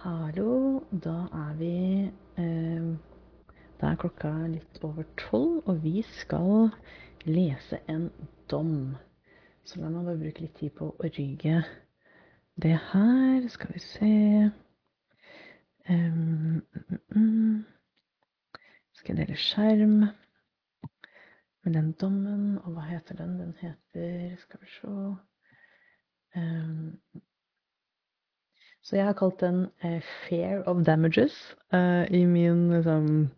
Hallo, da er vi eh, Da er klokka litt over tolv, og vi skal lese en dom. Så la meg bare bruke litt tid på å rygge det her. Skal vi se um, mm, mm. Skal jeg dele skjerm med den dommen? Og hva heter den? Den heter Skal vi se um, så jeg har kalt den uh, 'Fair of Damages' uh, i min liksom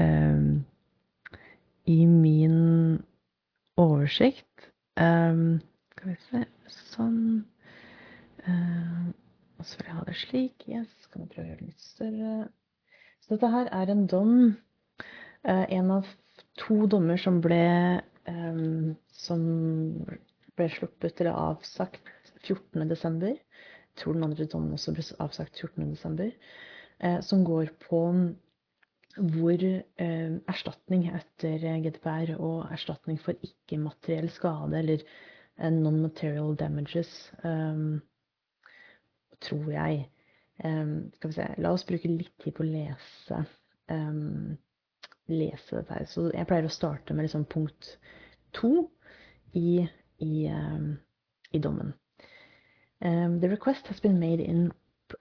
um, I min oversikt. Skal vi se Sånn. Og så vil jeg ha det slik. Yes. Kan jeg prøve å gjøre det litt større. Så dette her er en dom. en av to dommer som ble som ble sluppet eller avsagt 14.12 tror den andre dommen også ble avsagt 14.12., eh, som går på hvor eh, erstatning etter GDPR og erstatning for ikke-materiell skade, eller eh, non-material damages, um, tror jeg um, Skal vi se La oss bruke litt tid på å lese, um, lese dette her. Så jeg pleier å starte med liksom punkt to i, i, i dommen. Um, the request has been made in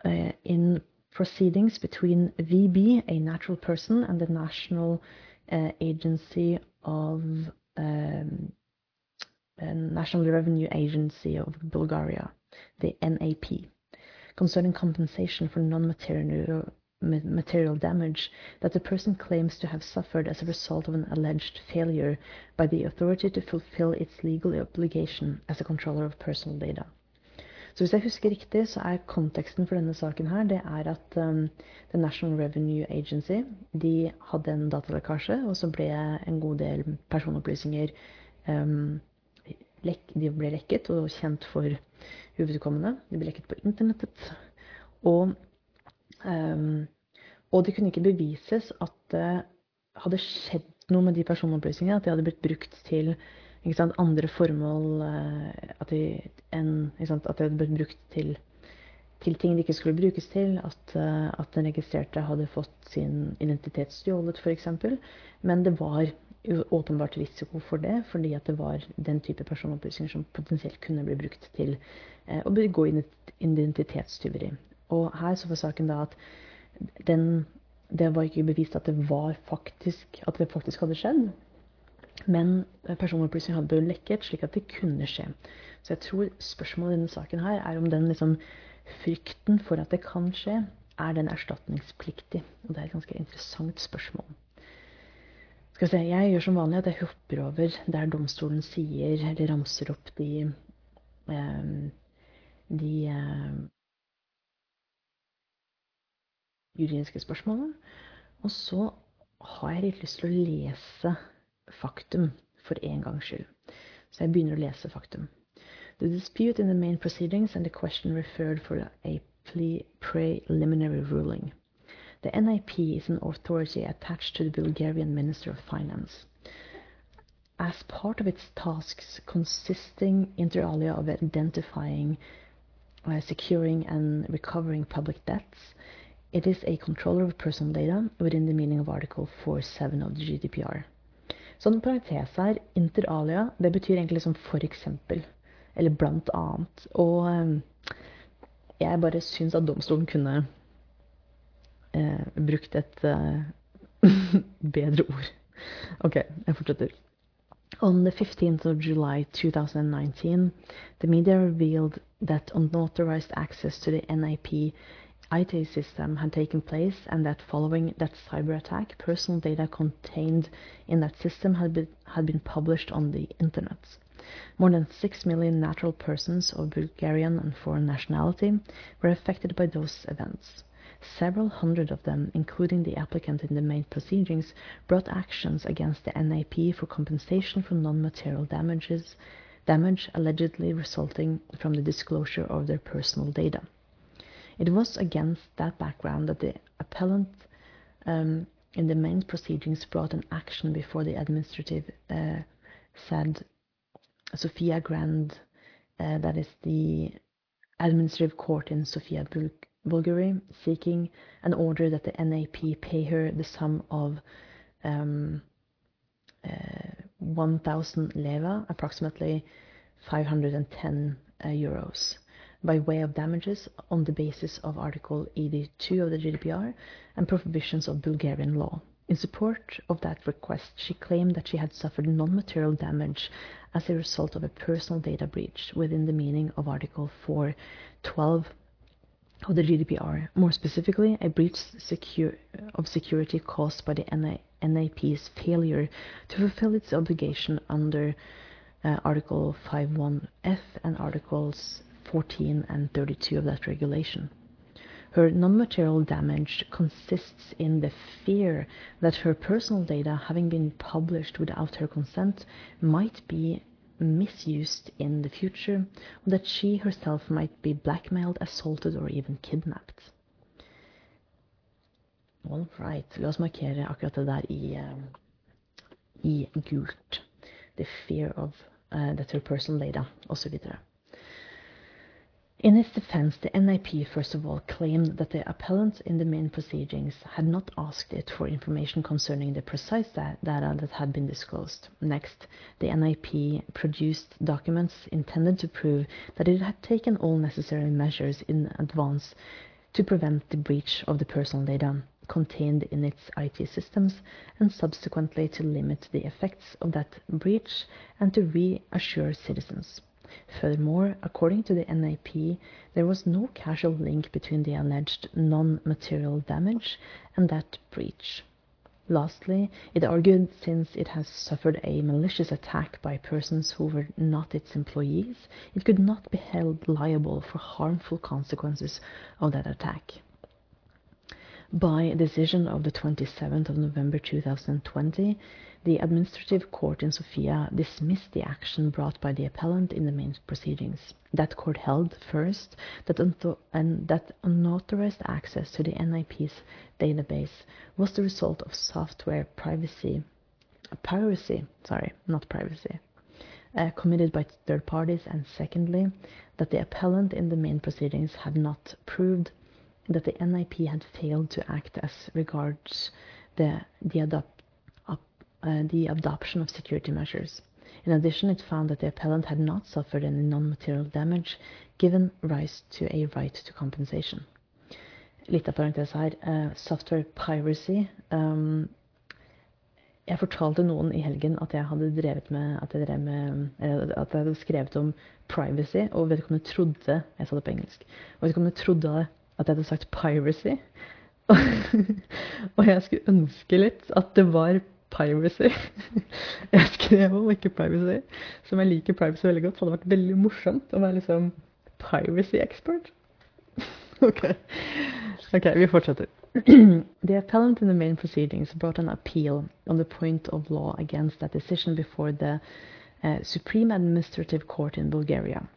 uh, in proceedings between VB, a natural person, and the National uh, Agency of um, uh, National Revenue Agency of Bulgaria, the NAP, concerning compensation for non-material material damage that the person claims to have suffered as a result of an alleged failure by the authority to fulfill its legal obligation as a controller of personal data. Så hvis jeg husker riktig, så er konteksten for denne saken her det er at um, The National Revenue Agency de hadde en datalekkasje, og så ble en god del personopplysninger um, de ble lekket og kjent for uvedkommende. De ble lekket på internettet. Og, um, og det kunne ikke bevises at det hadde skjedd noe med de personopplysningene, at de hadde blitt brukt til andre formål eh, at de, en, at det ble brukt til, til, ting det ikke skulle brukes til. At, eh, at den registrerte hadde fått sin identitet stjålet, f.eks. Men det var åpenbart risiko for det, fordi at det var den type personopplysninger som potensielt kunne bli brukt til eh, å begå identitetstyveri. Og her så var saken da at den, det var ikke bevist at det, faktisk, at det faktisk hadde skjedd. Men personopplysninger hadde blitt lekket, slik at det kunne skje. Så jeg tror spørsmålet i denne saken her er om den liksom, frykten for at det kan skje, er den erstatningspliktig? Og det er et ganske interessant spørsmål. Skal vi se, Jeg gjør som vanlig at jeg hopper over der domstolen sier, eller ramser opp de, eh, de eh, juridiske spørsmålene. Og så har jeg litt lyst til å lese faktum for en gangs skyld. Så jeg begynner å lese faktum. The dispute in the main proceedings and the question referred for a preliminary ruling. The NIP is an authority attached to the Bulgarian Minister of Finance. As part of its tasks consisting inter alia of identifying, uh, securing, and recovering public debts, it is a controller of personal data within the meaning of Article 4.7 of the GDPR. Sånn parentes her, inter alia, det betyr egentlig som for eksempel. Eller blant annet. Og eh, jeg bare syns at domstolen kunne eh, brukt et eh, bedre ord. OK, jeg fortsetter. On the 15th of July 2019, the media revealed that unauthorized access to the NIP IT system had taken place and that following that cyber attack, personal data contained in that system had been, had been published on the internet. More than 6 million natural persons of Bulgarian and foreign nationality were affected by those events. Several hundred of them, including the applicant in the main proceedings, brought actions against the NAP for compensation for non-material damages, damage allegedly resulting from the disclosure of their personal data. It was against that background that the appellant um, in the main proceedings brought an action before the administrative uh, sad Sofia grad, uh, that is the administrative court in Sofia, Bul Bulgari, seeking an order that the NAP pay her the sum of um, uh, 1,000 leva, approximately 510 uh, euros, by way of damages on the basis of Article 82 of the GDPR and prohibitions of Bulgarian law. In support of that request, she claimed that she had suffered non-material damage as a result of a personal data breach within the meaning of Article 412 of the GDPR. More specifically, a breach secure, of security caused by the NA, NAP's failure to fulfill its obligation under uh, Article 51F and Articles 14 and 32 of that regulation. Her non-material damage consists in the fear that her personal data, having been published without her consent, might be misused in the future, or that she herself might be blackmailed, assaulted, or even kidnapped. All right, la oss markere akkurat det der i, uh, i gult. The fear of uh, that her personal data, osv. In its defense, the NIP first of all claimed that the appellant in the main proceedings had not asked it for information concerning the precise data that had been disclosed. Next, the NIP produced documents intended to prove that it had taken all necessary measures in advance to prevent the breach of the personal data contained in its IT systems and subsequently to limit the effects of that breach and to reassure citizens. Furthermore, according to the NAP, there was no causal link between the alleged non-material damage and that breach. Lastly, it argued since it has suffered a malicious attack by persons who were not its employees, it could not be held liable for harmful consequences of that attack. By a decision of the 27th of November 2020, the administrative court in Sofia dismissed the action brought by the appellant in the main proceedings. That court held, first, that, and that unauthorized access to the NIP's database was the result of software privacy, piracy, sorry, not privacy, uh, committed by third parties, and secondly, that the appellant in the main proceedings had not proved that the NIP had failed to act as regards the, the adopt uh, the adoption of security measures. In addition, it found that the appellant had not suffered any non-material damage, given rise to a right to compensation. Litt av parentes her. Uh, software piracy. Um, jeg fortalte noen i helgen at jeg hadde drevet med at jeg, drev med, at jeg hadde skrevet om privacy, og vedkommende trodde Jeg sa det på engelsk. Og vedkommende trodde at jeg hadde sagt piracy. og jeg skulle ønske litt at det var piracy. jeg skrev om ikke privacy, som jeg liker privacy veldig godt. Så hadde det vært veldig morsomt å være liksom privacy expert. ok. Ok, vi fortsetter. the appellant in the main proceedings brought an appeal on the point of law against that decision before the uh, Supreme Administrative Court in Bulgaria,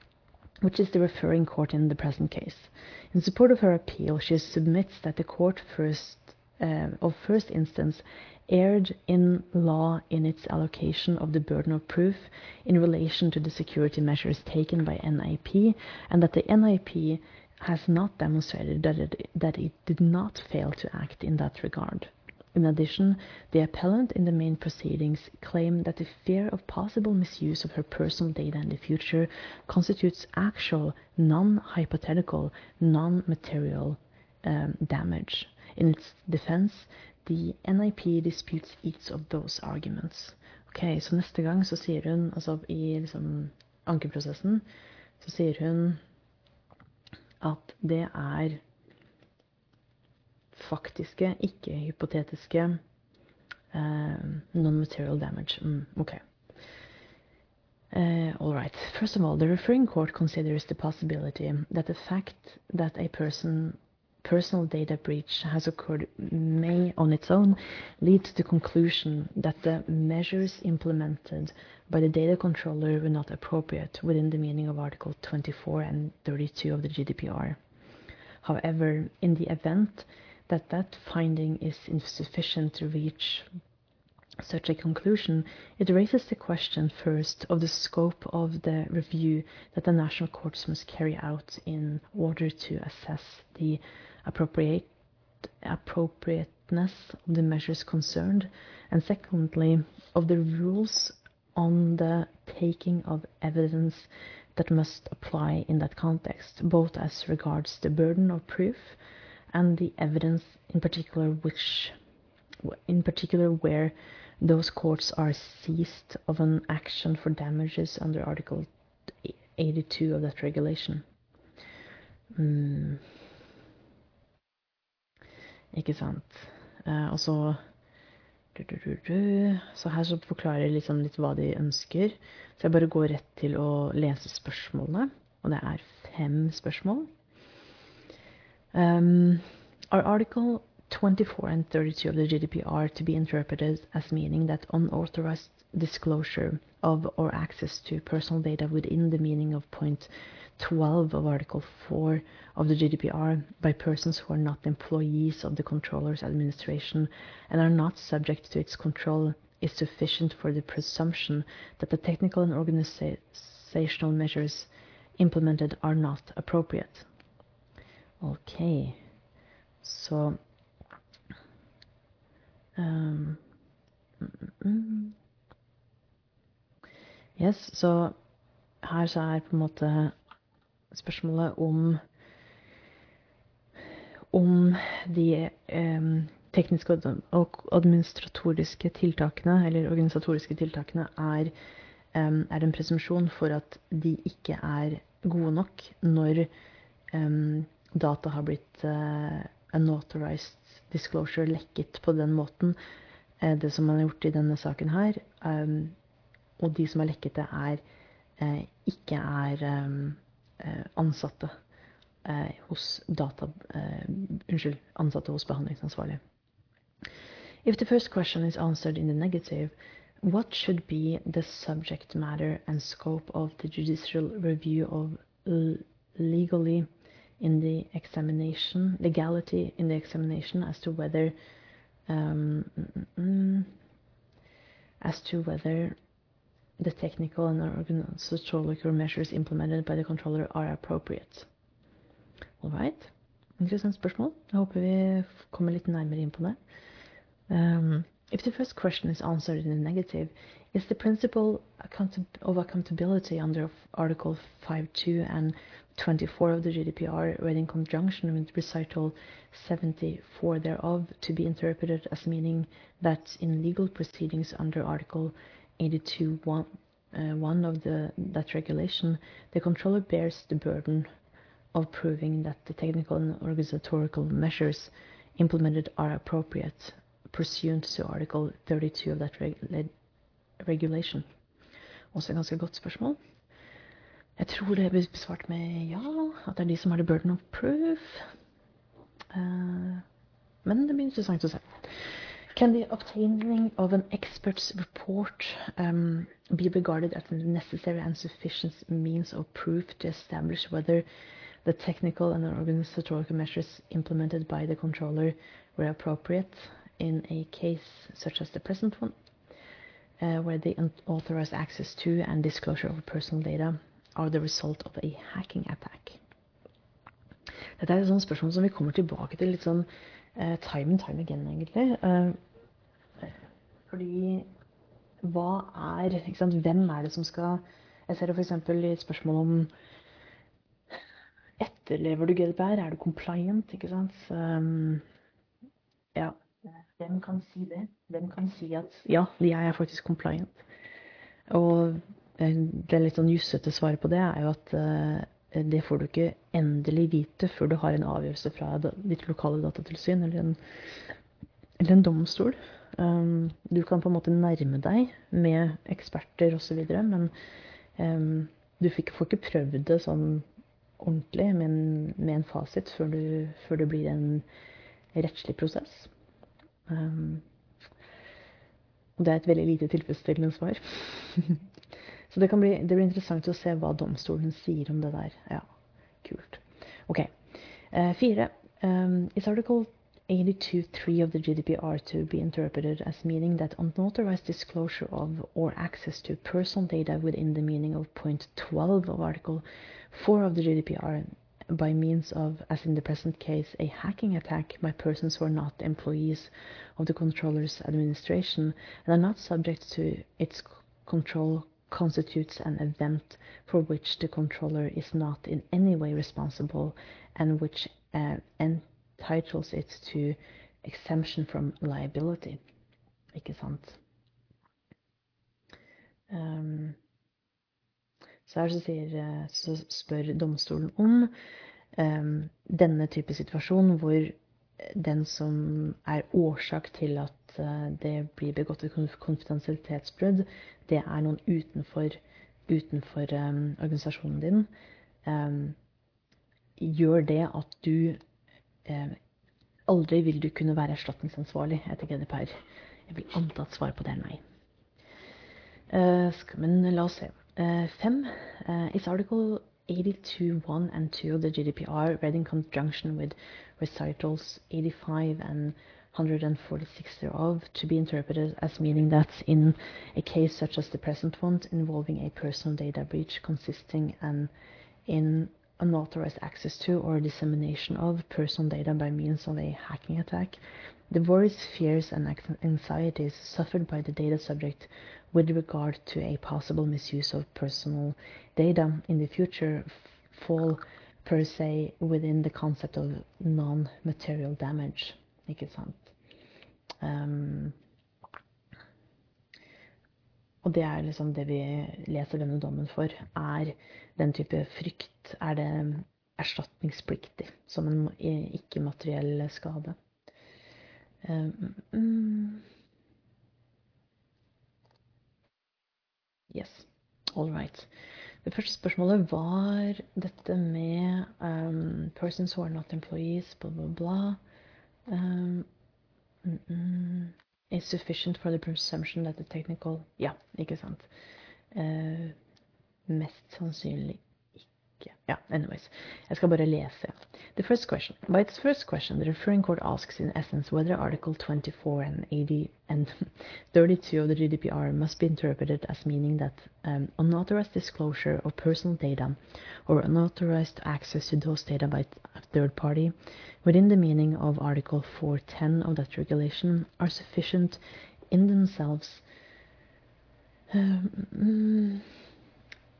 which is the referring court in the present case. In support of her appeal, she submits that the court first uh, of first instance erred in law in its allocation of the burden of proof in relation to the security measures taken by NIP, and that the NIP has not demonstrated that it, that it did not fail to act in that regard. In addition, the appellant in the main proceedings claimed that the fear of possible misuse of her personal data in the future constitutes actual, non-hypothetical, non-material um, damage. In its defense, The NIP disputes each of those arguments. Ok, Så neste gang så sier hun, altså i liksom ankeprosessen, så sier hun at det er faktiske, ikke hypotetiske uh, non-material damage. Mm, ok. Uh, all right. First of all, the referring court considers the possibility that the fact that a person personal data breach has occurred may on its own lead to the conclusion that the measures implemented by the data controller were not appropriate within the meaning of Article 24 and 32 of the GDPR. However, in the event that that finding is insufficient to reach such a conclusion, it raises the question first of the scope of the review that the national courts must carry out in order to assess the appropriate, appropriateness of the measures concerned, and secondly, of the rules on the taking of evidence that must apply in that context, both as regards the burden of proof and the evidence in particular which in particular where those courts are seized of an action for damages under Article 82 of that regulation. Mm. Ikke sant. Eh, og så Så her så forklarer jeg liksom litt hva de ønsker. Så jeg bare går rett til å lese spørsmålene. Og det er fem spørsmål. Um, are Article 24 and 32 of the GDPR to be interpreted as meaning that unauthorized disclosure of or access to personal data within the meaning of point 12 of Article 4 of the GDPR by persons who are not employees of the controller's administration and are not subject to its control is sufficient for the presumption that the technical and organizational measures implemented are not appropriate. Okay, Så um, Yes, så her så er på en måte spørsmålet om om de um, tekniske og administratoriske tiltakene, eller organisatoriske tiltakene, er, um, er en presumpsjon for at de ikke er gode nok når um, data har blitt uh, unauthorized disclosure lekket på den måten, Uh, det som man har gjort i denne saken her, um, og de som har lekket det, er uh, ikke er um, ansatte hos data Unnskyld, ansatte hos behandlingsansvarlig. If the first question is answered in the negative, what should be the subject matter and scope of the judicial review of legally in the examination, legality in the examination as to whether um, mm, mm, as to whether the technical and organizational measures implemented by the controller are appropriate. All right. Interessant spørsmål. Jeg håper vi kommer litt nærmere inn på det. Um, if the first question is answered in the negative, is the principle of accountability under Article 5.2 and 24 of the GDPR read in conjunction with recital 74 thereof to be interpreted as meaning that in legal proceedings under Article 82 1, uh, 1 of the, that regulation, the controller bears the burden of proving that the technical and organizatorial measures implemented are appropriate pursuant to Article 32 of that reg regulation. Også et ganske godt spørsmål. Jeg tror det blir besvart med ja, at det er de som har the burden of proof. Uh, men det blir interessant å se. Can the obtaining of an expert's report um, be regarded as a necessary and sufficient means of proof to establish whether the technical and organizational measures implemented by the controller were appropriate in a case such as the present one? uh, where the unauthorized access to and disclosure of personal data are the result of a hacking attack. Dette er et sånt spørsmål som vi kommer tilbake til litt sånn uh, time and time again, egentlig. Uh, fordi hva er ikke sant, Hvem er det som skal Jeg ser f.eks. i et spørsmål om Etterlever du GDPR? Er du compliant? Ikke sant? Um, ja. Hvem kan si det? Hvem kan si at ja, jeg er faktisk compliant? Og det litt sånn jussete svaret på det er jo at uh, det får du ikke endelig vite før du har en avgjørelse fra ditt lokale datatilsyn eller en, eller en domstol. Um, du kan på en måte nærme deg med eksperter osv., men um, du får ikke prøvd det sånn ordentlig med en, med en fasit før, du, før det blir en rettslig prosess. Um, og det er et veldig lite tilfredsstillende svar. Så det, bli, det blir interessant å se hva domstolen sier om det der. Ja, kult. Ok. Uh, fire. Um, is Article 82.3 of the GDPR to be interpreted as meaning that unauthorized disclosure of or access to personal data within the meaning of point 12 of Article 4 of the GDPR by means of, as in the present case, a hacking attack by persons who are not employees of the controller's administration and are not subject to its control constitutes an event for which the controller is not in any way responsible and which uh, entitles it to exemption from liability. Ikke sant? Um, så her så, sier, eh, så, spør domstolen om um, denne type situasjon hvor den som er årsak til at uh, det blir begått et konfidensialitetsbrudd, det er noen utenfor, utenfor um, organisasjonen din, um, gjør det at du um, aldri vil du kunne være erstatningsansvarlig etter GDPR. Jeg vil anta at svaret på det er nei. Uh, men la oss se. Uh, fem. Uh, is article 82.1 and 2 of the GDPR read in conjunction with recitals 85 and 146 thereof to be interpreted as meaning that in a case such as the present one involving a personal data breach consisting and in unauthorized access to or dissemination of personal data by means of a hacking attack, the worries, fears, and anxieties suffered by the data subject with regard to a possible misuse of personal data in the future fall per se within the concept of non-material damage. Ikke sant? Um, og det er liksom det vi leser denne dommen for, er den type frykt. Er det erstatningspliktig som en ikke-materiell skade? Um. Yes. All right. Det første spørsmålet var dette med um, 'persons who are not employees', bla, bla, bla. Um, mm, mm is sufficient for the presumption that the technical Ja, ikke sant. Uh, mest sannsynlig Ja, anyways. Jeg skal bare lese. The first question. By its first question, the referring court asks in essence whether Article 24 and 80 and 32 of the GDPR must be interpreted as meaning that um, unauthorized disclosure of personal data or unauthorized access to those data by a third party within the meaning of Article 410 of that regulation are sufficient in themselves um,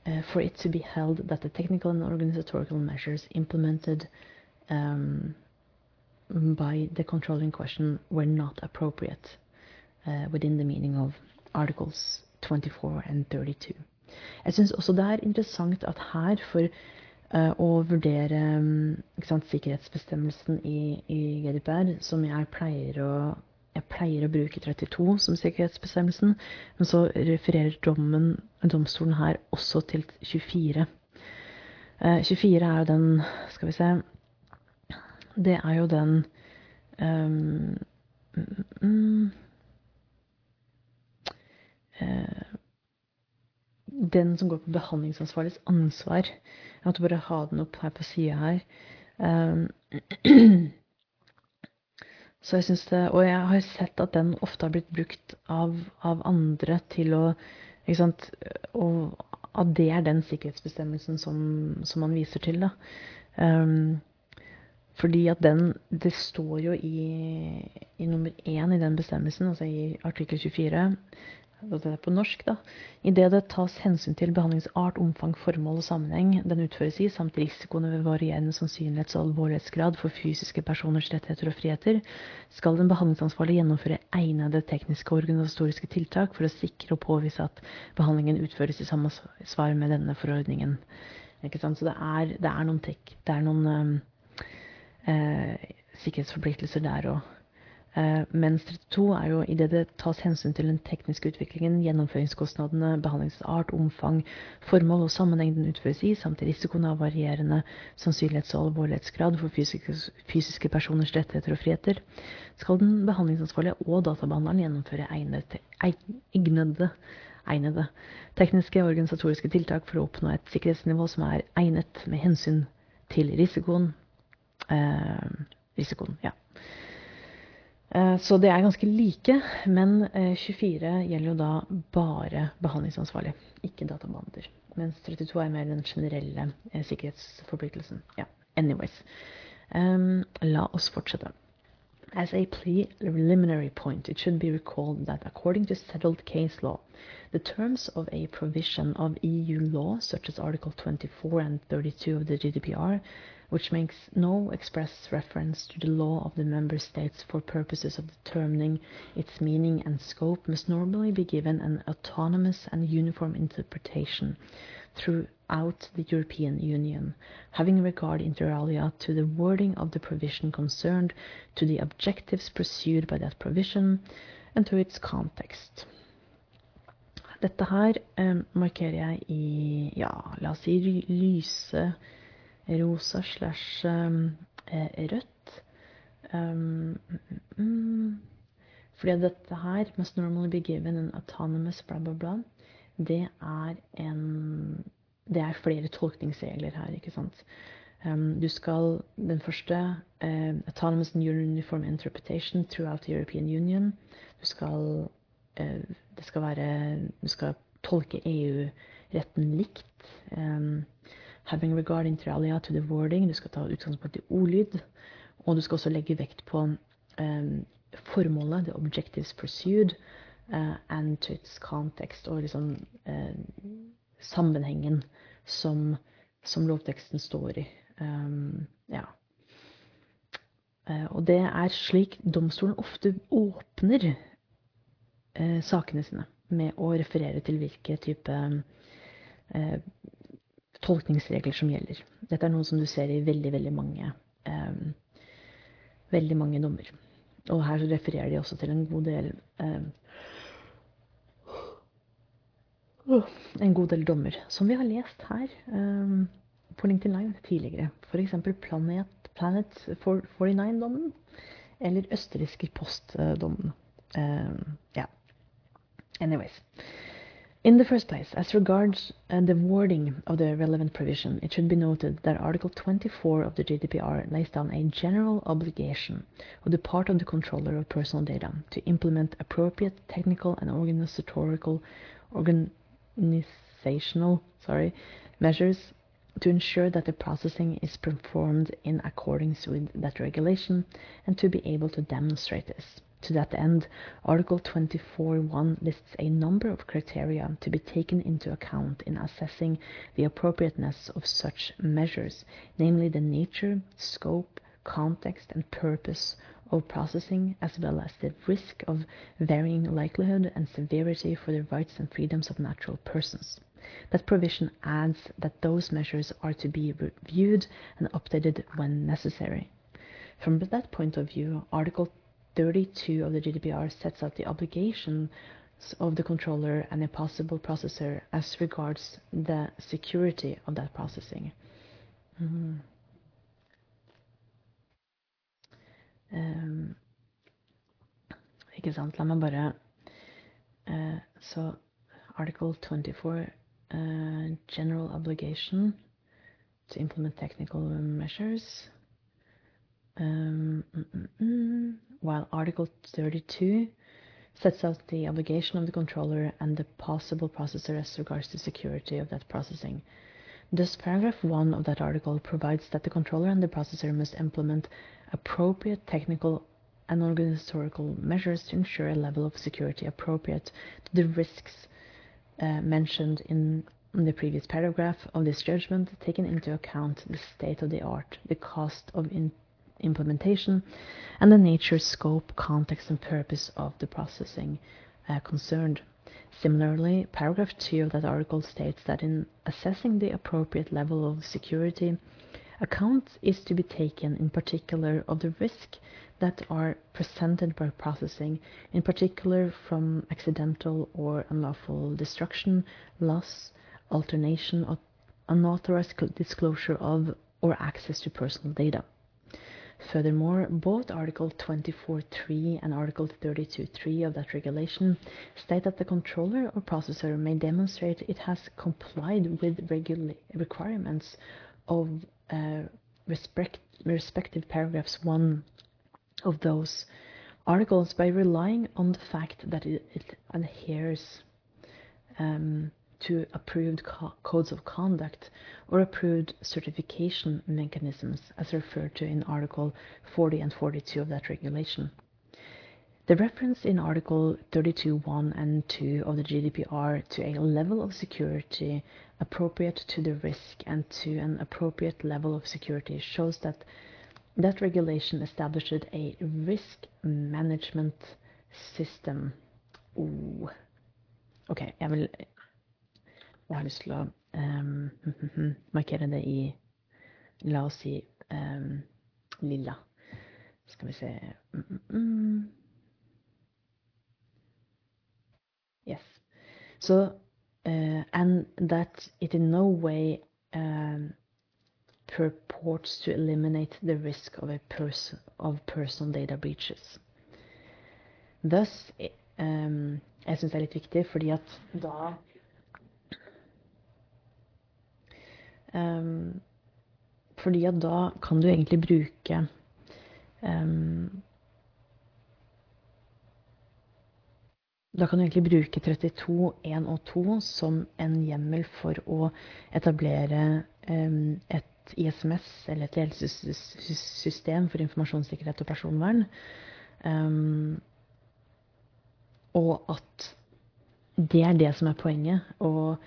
uh, for it to be held that the technical and organizational measures implemented um, by the controlling question were not appropriate uh, within the meaning of Articles 24 and 32. Jeg syns også det er interessant at her, for uh, å vurdere um, sant, sikkerhetsbestemmelsen i, i GDPR, som jeg pleier å jeg pleier å bruke 32 som sikkerhetsbestemmelsen, men så refererer dommen, domstolen her også til 24. Eh, 24 er jo den Skal vi se Det er jo den um, mm, uh, Den som går på behandlingsansvarligs ansvar. Jeg måtte bare ha den opp her på sida her. Um, Så jeg synes det, Og jeg har sett at den ofte har blitt brukt av, av andre til å ikke sant, Og at det er den sikkerhetsbestemmelsen som, som man viser til. da. Um, fordi at den Det står jo i, i nummer én i den bestemmelsen, altså i artikkel 24 det er på norsk, da, idet det tas hensyn til behandlingsart, omfang, formål og sammenheng den utføres i, samt risikoene ved varierende sannsynlighets- og alvorlighetsgrad for fysiske personers rettigheter og friheter, skal den behandlingsansvarlige gjennomføre egnede tekniske og organisatoriske tiltak for å sikre og påvise at behandlingen utføres i samsvar med denne forordningen. Ikke sant? Så det er, det er noen, tek, det er noen um, eh, sikkerhetsforpliktelser der òg. Eh, mens 32 er jo i det tas hensyn til den tekniske utviklingen, gjennomføringskostnadene, behandlingsart, omfang, formål og sammenheng den utføres i, samt risikoen av varierende sannsynlighets- og alvorlighetsgrad for fysiske, personers rettigheter og friheter, skal den behandlingsansvarlige og databehandleren gjennomføre egnede, egnede tekniske og organisatoriske tiltak for å oppnå et sikkerhetsnivå som er egnet med hensyn til risikoen. Eh, risikoen, ja. Eh, så det er ganske like, men 24 eh, gjelder jo da bare behandlingsansvarlig, ikke databehandler. Mens 32 er mer den generelle eh, sikkerhetsforpliktelsen. Ja, anyways. Um, la oss fortsette. As a preliminary point, it should be recalled that according to settled case law, the terms of a provision of EU law, such as Article 24 and 32 of the GDPR, which makes no express reference to the law of the member states for purposes of determining its meaning and scope, must normally be given an autonomous and uniform interpretation throughout the European Union, having regard inter alia to the wording of the provision concerned, to the objectives pursued by that provision, and to its context. Dette her eh, markerer jeg i ja, la oss si lyse rosa slash eh, rødt. Um, mm, fordi dette her, must normally be given an autonomous bla, bla, bla, det er en Det er flere tolkningsregler her, ikke sant. Um, du skal Den første uh, Autonomous Uniform Interpretation throughout the European Union. Du skal uh, Det skal være Du skal tolke EU-retten likt. Um, having regard inter alia to the wording. Du skal ta utgangspunkt i ordlyd. Og du skal også legge vekt på um, formålet, the objectives pursued and to its context, og liksom uh, sammenhengen som, som, lovteksten står i. Um, ja. Uh, og det er slik domstolen ofte åpner sakene sine, med å referere til hvilke type tolkningsregler som gjelder. Dette er noe som du ser i veldig, veldig mange, veldig mange dommer. Og her refererer de også til en god del en god del dommer som vi har lest her um, på LinkedIn Live tidligere. F.eks. Planet, Planet 49-dommen eller østerrikske postdommen. Um, yeah. Anyways. In the first place, as regards uh, the wording of the relevant provision, it should be noted that Article 24 of the GDPR lays down a general obligation on the part of the controller of personal data to implement appropriate technical and organizational organ organizational sorry, measures to ensure that the processing is performed in accordance with that regulation and to be able to demonstrate this. To that end, Article 24.1 lists a number of criteria to be taken into account in assessing the appropriateness of such measures, namely the nature, scope, context, and purpose of processing, as well as the risk of varying likelihood and severity for the rights and freedoms of natural persons. That provision adds that those measures are to be reviewed and updated when necessary. From that point of view, Article 32 of the GDPR sets out the obligations of the controller and a possible processor as regards the security of that processing. Mm. Um, ikke sant. La meg bare uh, Så article 24 uh, general obligation to implement technical measures. Um, mm, mm, while Article 32 sets out the obligation of the controller and the possible processor as regards to security of that processing. Thus, paragraph 1 of that article provides that the controller and the processor must implement appropriate technical and organizational measures to ensure a level of security appropriate to the risks uh, mentioned in, the previous paragraph of this judgment, taking into account the state of the art, the cost of implementation, and the nature, scope, context, and purpose of the processing uh, concerned. Similarly, paragraph 2 of that article states that in assessing the appropriate level of security, Account is to be taken in particular of the risk that are presented by processing, in particular from accidental or unlawful destruction, loss, alternation, or unauthorized disclosure of or access to personal data. Furthermore, both Article 24.3 and Article 32.3 of that regulation state that the controller or processor may demonstrate it has complied with regula- requirements of uh, respect, respective paragraphs 1 of those articles by relying on the fact that it, it adheres um, to approved co- codes of conduct or approved certification mechanisms as referred to in Article 40 and 42 of that regulation. The reference in Article 32.1 and 2 of the GDPR to a level of security appropriate to the risk and to an appropriate level of security shows that that regulation established a risk management system. Oh. Ok, jeg vil Jeg har lyst til å um, markere det i La oss si um, lilla. Skal vi se. Yes. So, uh, and that it in no way um, purports to eliminate the risk of a person of personal data breaches. Thus, um, jeg syns det er litt viktig, fordi at da um, Fordi at da kan du egentlig bruke um, Da kan du egentlig bruke 32, 1 og 2 som en hjemmel for å etablere um, et ISMS, eller et ledelsessystem for informasjonssikkerhet og personvern. Um, og at det er det som er poenget. Å,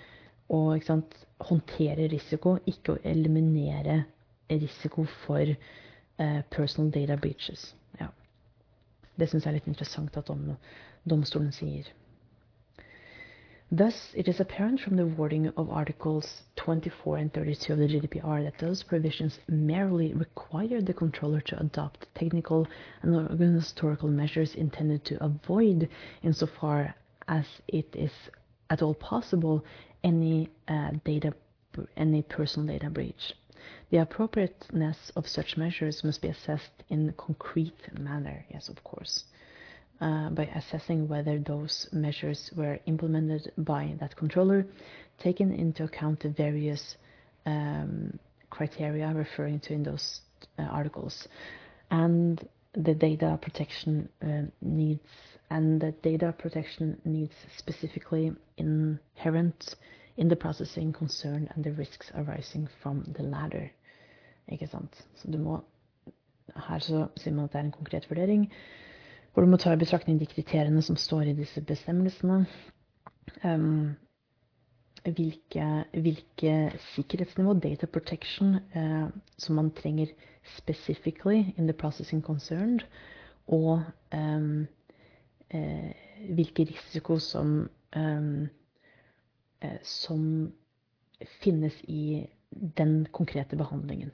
håndtere risiko, ikke å eliminere risiko for uh, personal data breaches. Ja. Det syns jeg er litt interessant at om, domstolen sier. Thus, it is apparent from the wording of Articles 24 and 32 of the GDPR that those provisions merely require the controller to adopt technical and organizational measures intended to avoid, insofar as it is at all possible, any uh, data, any personal data breach. The appropriateness of such measures must be assessed in a concrete manner, yes, of course. Uh, by assessing whether those measures were implemented by that controller, taking into account the various um, criteria referring to in those uh, articles, and the data protection uh, needs, and the data protection needs specifically inherent in the processing concern and the risks arising from the latter. Ikke sant? Så du må Her så sier man at det er en konkret vurdering hvor du må ta i betraktning de kriteriene som står i disse bestemmelsene. Um, hvilke, hvilke, sikkerhetsnivå, data protection, uh, som man trenger specifically in the processing concerned, og um, hvilke risiko som, um, uh, som finnes i den konkrete behandlingen.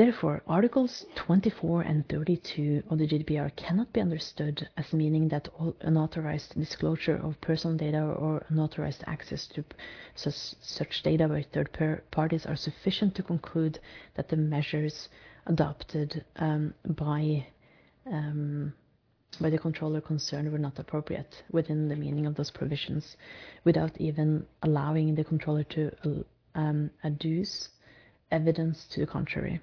Therefore, Articles 24 and 32 of the GDPR cannot be understood as meaning that unauthorized disclosure of personal data or unauthorized access to such data by third parties are sufficient to conclude that the measures adopted um, by um, by the controller concerned were not appropriate within the meaning of those provisions, without even allowing the controller to um, adduce evidence to the contrary.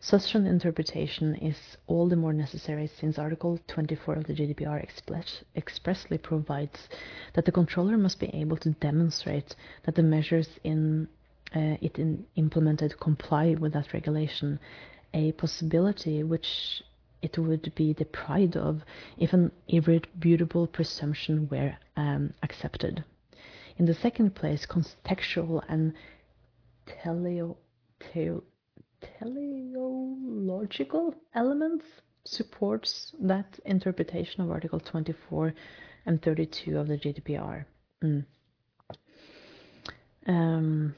Such an interpretation is all the more necessary since Article 24 of the GDPR express, expressly provides that the controller must be able to demonstrate that the measures in uh, it in implemented comply with that regulation, a possibility which it would be deprived of if an irrefutable presumption were um, accepted. In the second place, contextual and teleo, teo, teleological elements supports that interpretation of Article 24 and 32 of the GDPR. Mm. Um,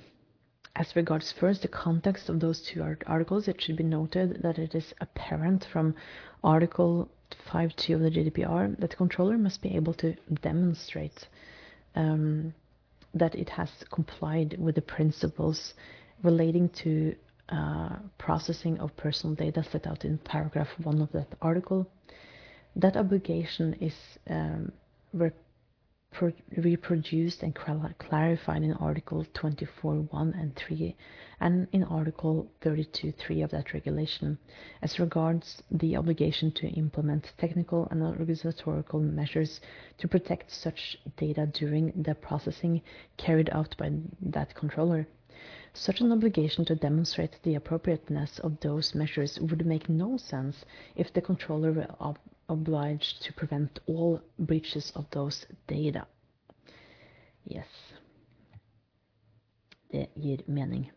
as regards first the context of those two articles, it should be noted that it is apparent from Article 5.2 of the GDPR that the controller must be able to demonstrate um, that it has complied with the principles relating to uh, processing of personal data set out in paragraph 1 of that article. That obligation is um, reproduced and clarified in Article 24.1 and 3 and in Article 32.3 of that regulation as regards the obligation to implement technical and organizational measures to protect such data during the processing carried out by that controller. Such an obligation to demonstrate the appropriateness of those measures would make no sense if the controller were obliged to prevent all breaches of those data. Yes. Det gir mening.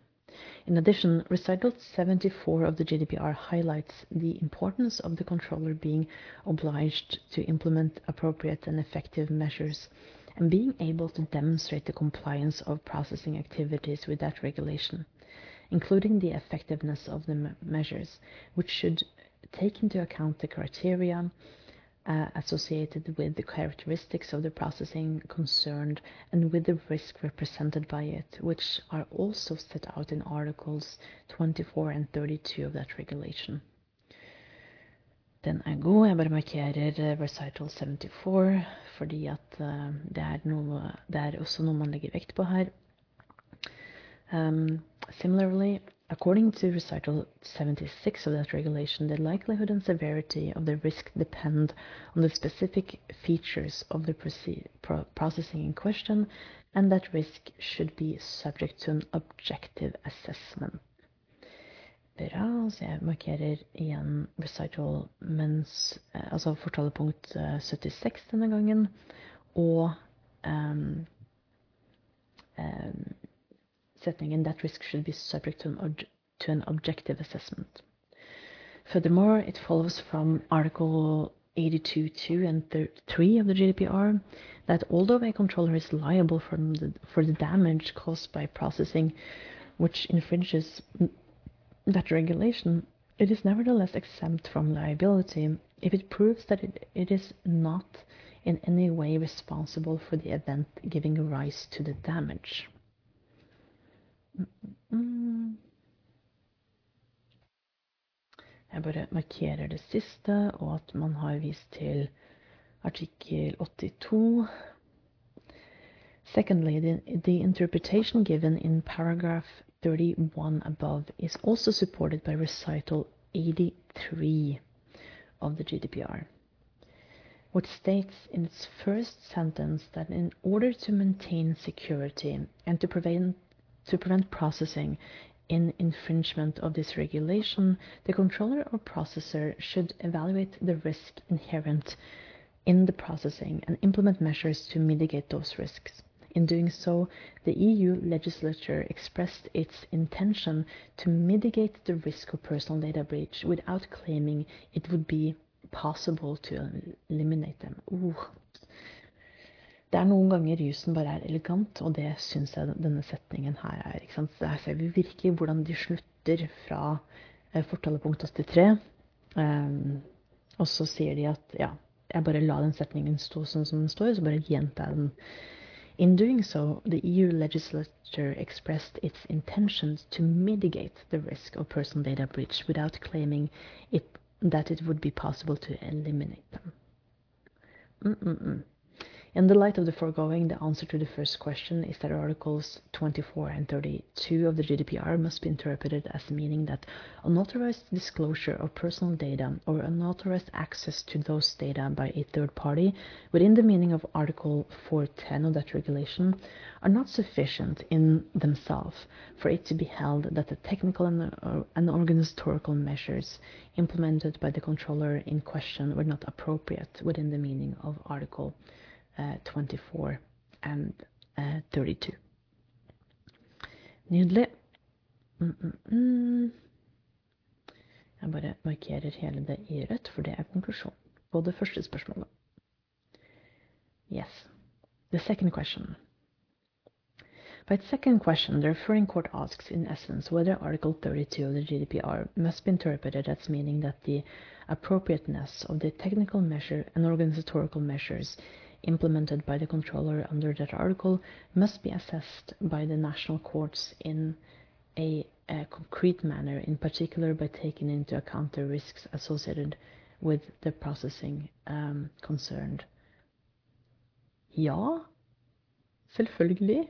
In addition, Recital 74 of the GDPR highlights the importance of the controller being obliged to implement appropriate and effective measures and being able to demonstrate the compliance of processing activities with that regulation, including the effectiveness of the measures, which should take into account the criteria uh, associated with the characteristics of the processing concerned and with the risk represented by it, which are also set out in Articles 24 and 32 of that regulation. Den er god. Jeg bare markerer recital 74 fordi at uh, det, er noe, det er også noe man legger vekt på her. Um, similarly, according to recital 76 of that regulation, the likelihood and severity of the risk depend on the specific features of the pro processing in question, and that risk should be subject to an objective assessment. Bra, så jeg markerer igjen recital mens Altså fortalepunkt 76 denne gangen, og um, um, setting and that risk should be subject to an, to an objective assessment. Furthermore, it follows from Article 82.2 and 3 of the GDPR that although a controller is liable for the, for the damage caused by processing which infringes that regulation, it is nevertheless exempt from liability if it proves that it, it is not in any way responsible for the event giving rise to the damage. Mm. Jeg bare markerer det siste, og at man har vist til artikkel 82. Secondly, the, the interpretation given in paragraph 31 above is also supported by recital 83 of the GDPR, which states in its first sentence that in order to maintain security and to prevent to prevent processing in infringement of this regulation, the controller or processor should evaluate the risk inherent in the processing and implement measures to mitigate those risks. In doing so, the EU legislature expressed its intention to mitigate the risk of personal data breach without claiming it would be possible to eliminate them. Ooh, Det er noen ganger jusen bare er elegant, og det syns jeg denne setningen her er. ikke sant? Her ser vi virkelig hvordan de slutter fra eh, fortalepunkt 83. Um, og så sier de at ja, jeg bare la den setningen stå sånn som den står, så bare gjentar jeg den. In doing so, the EU legislature expressed its intention to mitigate the risk of personal data breach without claiming it, that it would be possible to eliminate them. Mm -mm -mm. In the light of the foregoing, the answer to the first question is that Articles 24 and 32 of the GDPR must be interpreted as meaning that unauthorized disclosure of personal data or unauthorized access to those data by a third party within the meaning of Article 410 of that regulation are not sufficient in themselves for it to be held that the technical and, uh, and organizational measures implemented by the controller in question were not appropriate within the meaning of Article 24 and 32. Nydelig. Mm, mm, mm. Jeg bare markerer hele det i rødt, for det er konklusjon på det første spørsmålet. Yes. The second question. By its second question, the referring court asks, in essence, whether Article 32 of the GDPR must be interpreted as meaning that the appropriateness of the technical measure and organizational measures implemented by the controller under that article must be assessed by the national courts in a, a, concrete manner, in particular by taking into account the risks associated with the processing um, concerned. Ja, selvfølgelig.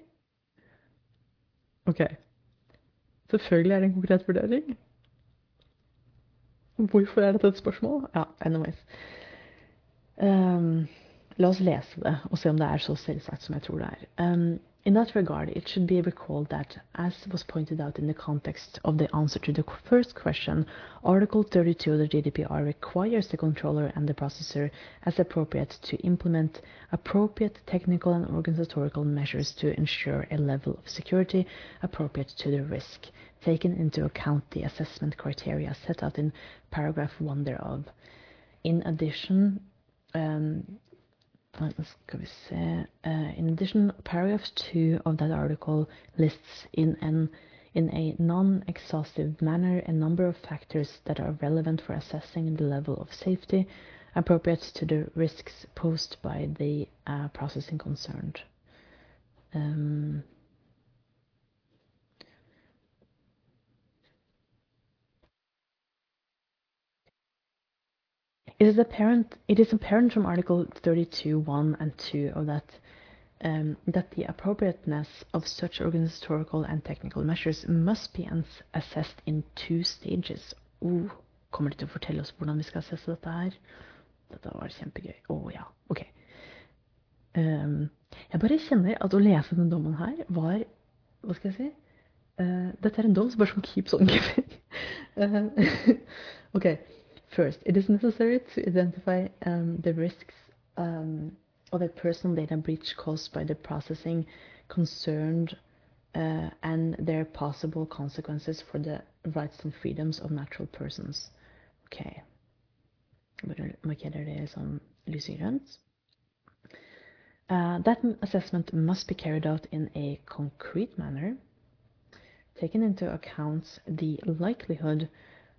Ok. Selvfølgelig er det en konkret vurdering. Hvorfor er dette et spørsmål? Ja, anyways. Um, la oss lese det og se om det er så selvsagt som jeg tror det er. Um, In that regard, it should be recalled that, as was pointed out in the context of the answer to the first question, Article 32 of the GDPR requires the controller and the processor, as appropriate, to implement appropriate technical and organizational measures to ensure a level of security appropriate to the risk, taking into account the assessment criteria set out in paragraph 1 thereof. In addition, um, se uh, In addition, paragraph 2 of that article lists in an in a non-exhaustive manner a number of factors that are relevant for assessing the level of safety appropriate to the risks posed by the uh, processing concerned. Um, It is apparent. It is apparent from Article 32, 1 and 2 of that um, that the appropriateness of such organizatorial and technical measures must be assessed in two stages. Oh, kommer de til å fortelle oss hvordan vi skal assesse dette her? Dette var kjempegøy. Å oh, ja, ok. Um, jeg bare kjenner at å lese denne dommen her var Hva skal jeg si? Uh, dette er en dom som bare sånn keeps on giving. uh, ok. First, it is necessary to identify um, the risks um, of a personal data breach caused by the processing concerned uh, and their possible consequences for the rights and freedoms of natural persons. Ok. Bare markerer det som lysegrønt. Uh, that assessment must be carried out in a concrete manner, taking into account the likelihood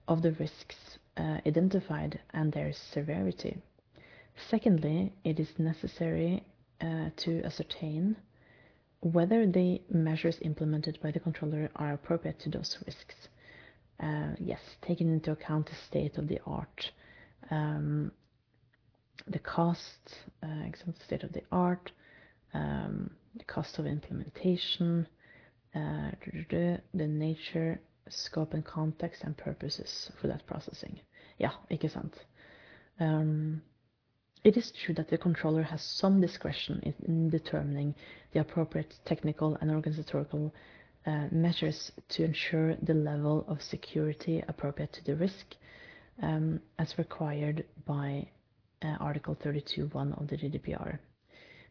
of the risks uh, identified and their severity. Secondly, it is necessary uh, to ascertain whether the measures implemented by the controller are appropriate to those risks. Uh, yes, taking into account the state of the art, um, the cost, uh, example, state of the art, um, the cost of implementation, uh, the nature scope and context and purposes for that processing. Ja, ikke sant. Um, it is true that the controller has some discretion in determining the appropriate technical and organizational uh, measures to ensure the level of security appropriate to the risk, um, as required by uh, Article 32.1 of the GDPR.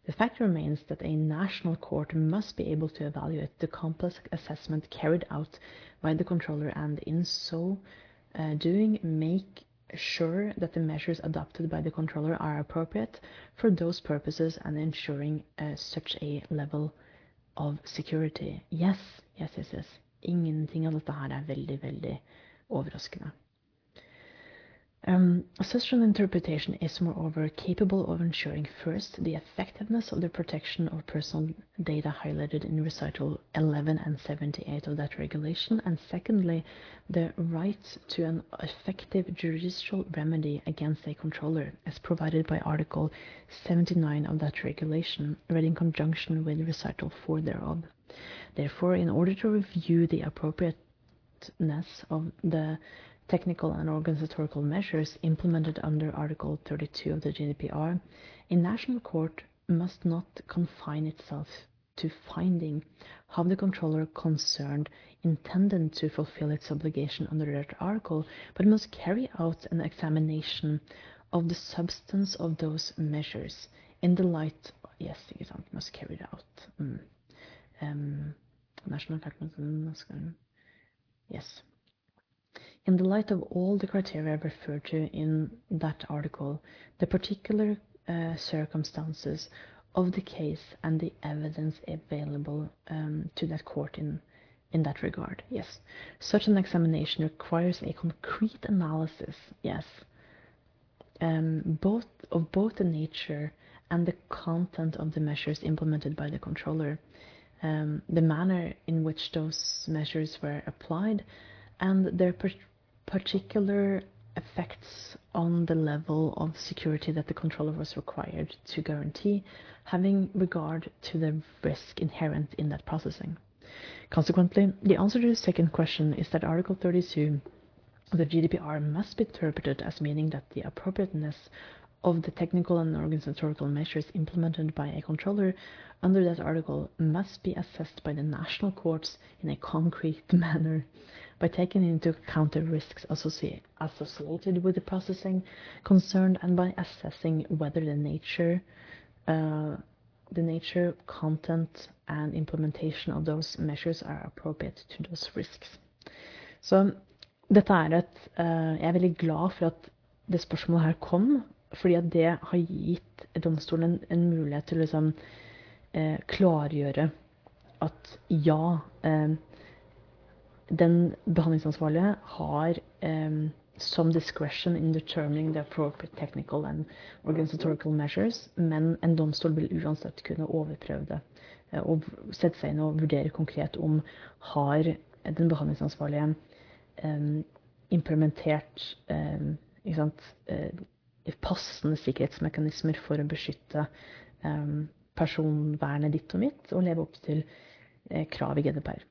The fact remains that a national court must be able to evaluate the complex assessment carried out by the controller and in so uh, doing make sure that the measures adopted by the controller are appropriate for those purposes and ensuring uh, such a level of security. Yes, yes, yes, yes. Ingenting av dette her er veldig, veldig overraskende. Um, interpretation is moreover capable of ensuring first the effectiveness of the protection of personal data highlighted in recital 11 and 78 of that regulation, and secondly, the right to an effective judicial remedy against a controller, as provided by Article 79 of that regulation, read in conjunction with recital 4 thereof. Therefore, in order to review the appropriateness of the technical and organizational measures implemented under Article 32 of the GDPR, a national court must not confine itself to finding how the controller concerned intended to fulfill its obligation under that article, but must carry out an examination of the substance of those measures in the light yes, sant, must carry it out. Mm. Um, national Yes. In the light of all the criteria referred to in that article, the particular uh, circumstances of the case and the evidence available um, to that court in in that regard. Yes, such an examination requires a concrete analysis. Yes, um, both of both the nature and the content of the measures implemented by the controller, um, the manner in which those measures were applied, and their particular effects on the level of security that the controller was required to guarantee, having regard to the risk inherent in that processing. Consequently, the answer to the second question is that Article 32 of the GDPR must be interpreted as meaning that the appropriateness of the technical and organizational measures implemented by a controller under that article must be assessed by the national courts in a concrete manner by taking into account the risks associated with the processing concerned and by assessing whether the nature uh, the nature, content, and implementation of those measures are appropriate to those risks. Så dette er et uh, Jeg er veldig glad for at det spørsmålet her kom, fordi at det har gitt domstolen en, en mulighet til å liksom, uh, klargjøre at ja, uh, den behandlingsansvarlige har um, some discretion in determining the appropriate technical and organizatorical measures, men en domstol vil uansett kunne overprøve det eh, og sette seg inn og vurdere konkret om har den behandlingsansvarlige um, implementert um, sant, uh, passende sikkerhetsmekanismer for å beskytte um, personvernet ditt og mitt og leve opp til uh, krav i GDPR.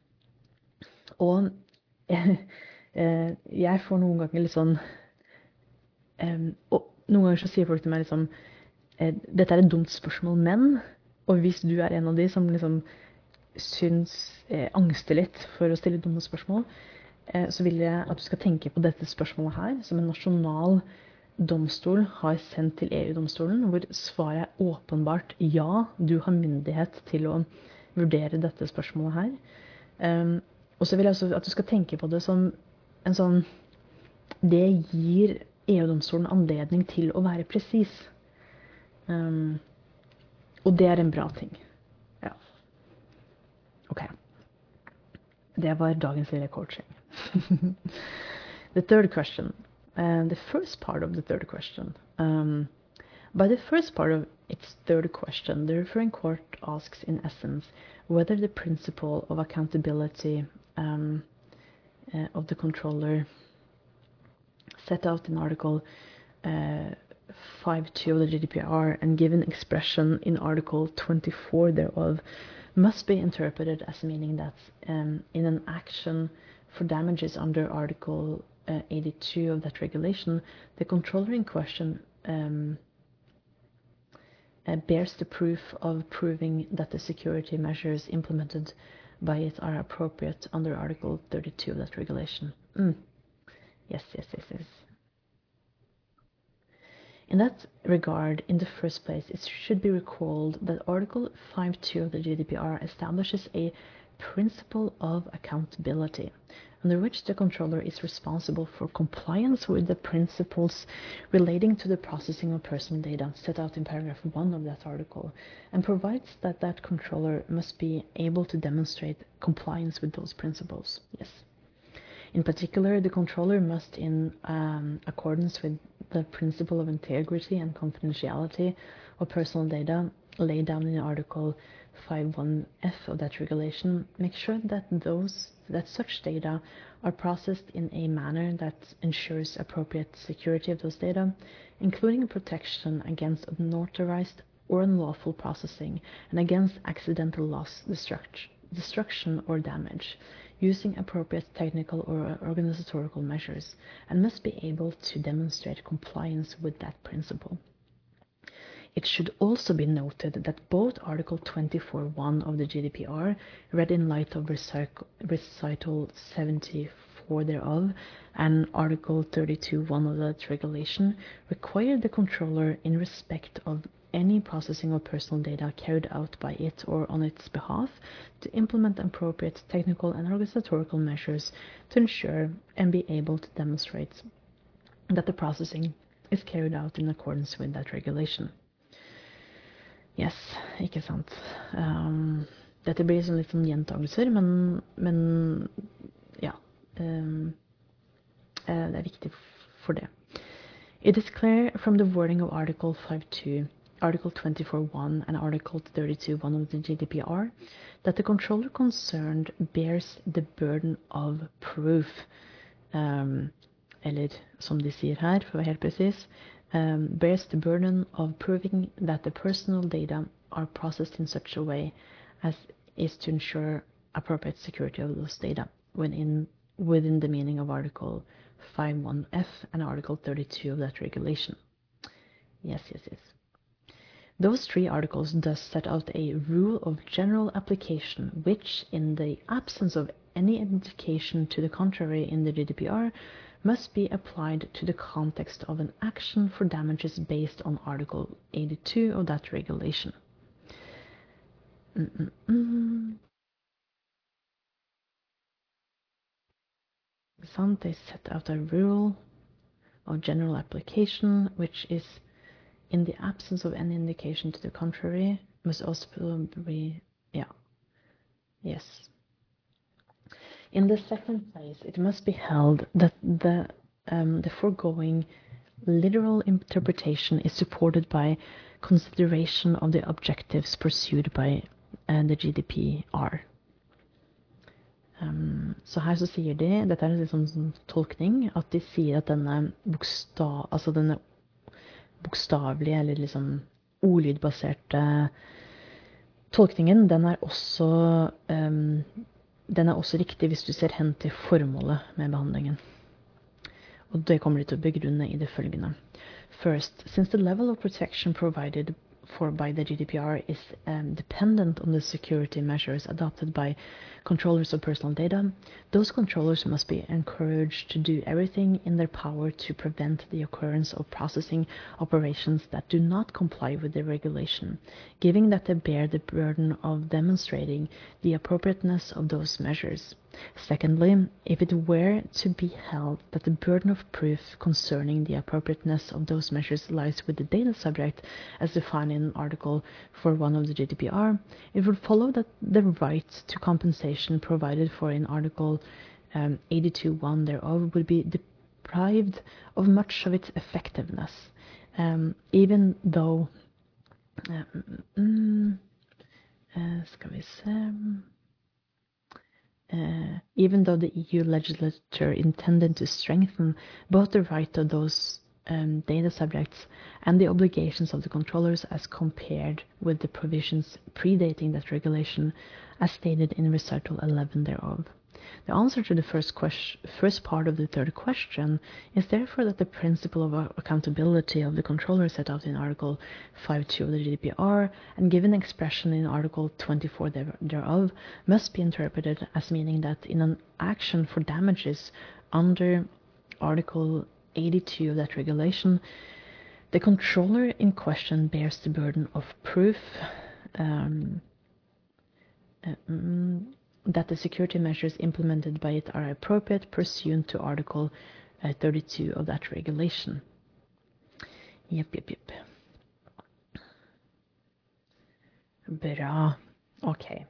Og Eh, jeg får noen ganger litt sånn Og noen ganger så sier folk til meg liksom Dette er et dumt spørsmål, men Og hvis du er en av de som liksom syns eh, angster litt for å stille dumme spørsmål, eh, så vil jeg at du skal tenke på dette spørsmålet her som en nasjonal domstol har sendt til EU-domstolen, hvor svaret er åpenbart ja, du har myndighet til å vurdere dette spørsmålet her. Og så vil jeg også at du skal tenke på det som en sånn Det gir EU-domstolen anledning til å være presis. Um, og det er en bra ting. Ja. OK. Det var dagens lille coaching. the third question. Uh, the first part of the third question. Um, by the first part of its third question, the referring court asks, in essence, whether the principle of accountability um, uh, of the controller set out in Article uh, 5.2 of the GDPR and given expression in Article 24 thereof must be interpreted as meaning that um, in an action for damages under Article uh, 82 of that regulation, the controller in question um, uh, bears the proof of proving that the security measures implemented by it are appropriate under Article 32 of that regulation. Mm. Yes, yes, yes, yes. In that regard, in the first place, it should be recalled that Article 5.2 of the GDPR establishes a principle of accountability, under which the controller is responsible for compliance with the principles relating to the processing of personal data set out in paragraph 1 of that article, and provides that that controller must be able to demonstrate compliance with those principles. Yes. In particular, the controller must, in um, accordance with the principle of integrity and confidentiality of personal data laid down in the Article 51F of that regulation, make sure that those that such data are processed in a manner that ensures appropriate security of those data, including protection against unauthorized or unlawful processing and against accidental loss, destruction, or damage, using appropriate technical or organizational measures, and must be able to demonstrate compliance with that principle. It should also be noted that both Article 24.1 of the GDPR, read in light of Recital 74 thereof, and Article 32.1 of that regulation, require the controller in respect of any processing of personal data carried out by it or on its behalf to implement appropriate technical and organizational measures to ensure and be able to demonstrate that the processing is carried out in accordance with that regulation. Yes, ikke sant. Um, dette blir sånn litt sånn gjentagelser, men, men ja. Um, det er viktig for det. It is clear from the wording of Article 5.2, Article 24.1 and Article 32.1 of the GDPR that the controller concerned bears the burden of proof um, eller som de sier her, for å være helt presis, um, bears the burden of proving that the personal data are processed in such a way as is to ensure appropriate security of those data within, within the meaning of Article 51F and Article 32 of that regulation. Yes, yes, yes. Those three articles thus set out a rule of general application which, in the absence of any indication to the contrary in the GDPR, must be applied to the context of an action for damages based on Article 82 of that regulation. Mm-mm-mm. They set out a rule of general application, which is, in the absence of any indication to the contrary, must also be, yeah, yes. In the second place, it must be held that the um, the foregoing literal interpretation is supported by consideration of the objectives pursued by uh, the GDPR. Um, så her så sier de, dette er en liksom tolkning, at de sier at denne bokstav, altså denne bokstavelige eller liksom ordlydbaserte tolkningen, den er også um, den er også riktig hvis du ser hen til formålet med behandlingen. Og det kommer de til å begrunne i det følgende. First, since the level of protection provided for by the GDPR is um, dependent on the security measures adopted by controllers of personal data, those controllers must be encouraged to do everything in their power to prevent the occurrence of processing operations that do not comply with the regulation, given that they bear the burden of demonstrating the appropriateness of those measures. Secondly, if it were to be held that the burden of proof concerning the appropriateness of those measures lies with the data subject as defined in Article 41 of the GDPR, it would follow that the right to compensation provided for in Article um, 82.1 thereof would be deprived of much of its effectiveness, um, even though um, uh, uh, even though the EU legislature intended to strengthen both the right of those um, data subjects and the obligations of the controllers as compared with the provisions predating that regulation, as stated in recital 11 thereof. The answer to the first, question, first part of the third question is therefore that the principle of accountability of the controller set out in Article 5.2 of the GDPR and given expression in Article 24 thereof must be interpreted as meaning that in an action for damages under Article 82 of that regulation, the controller in question bears the burden of proof. Um, uh, mm, that the security measures implemented by it are appropriate pursuant to Article uh, 32 of that regulation. Yep, yep, yep. Bra. Okay.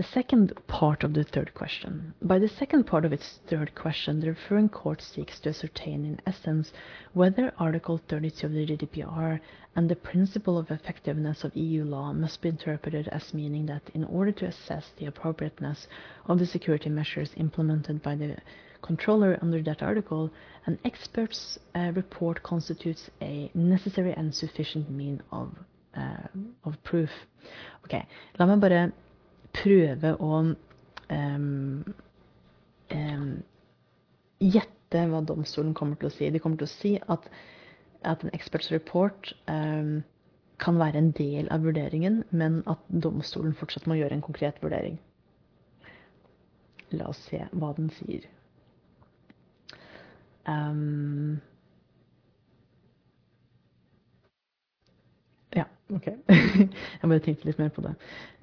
The second part of the third question. By the second part of its third question, the referring court seeks to ascertain in essence whether Article 32 of the GDPR and the principle of effectiveness of EU law must be interpreted as meaning that in order to assess the appropriateness of the security measures implemented by the controller under that article, an expert's uh, report constitutes a necessary and sufficient mean of, uh, of proof. Ok, la meg prøve å um, um, gjette hva domstolen kommer til å si. De kommer til å si at, at en experts report um, kan være en del av vurderingen, men at domstolen fortsatt må gjøre en konkret vurdering. La oss se hva den sier. Um, Ja, ok. Jeg bare tenkte litt mer på det.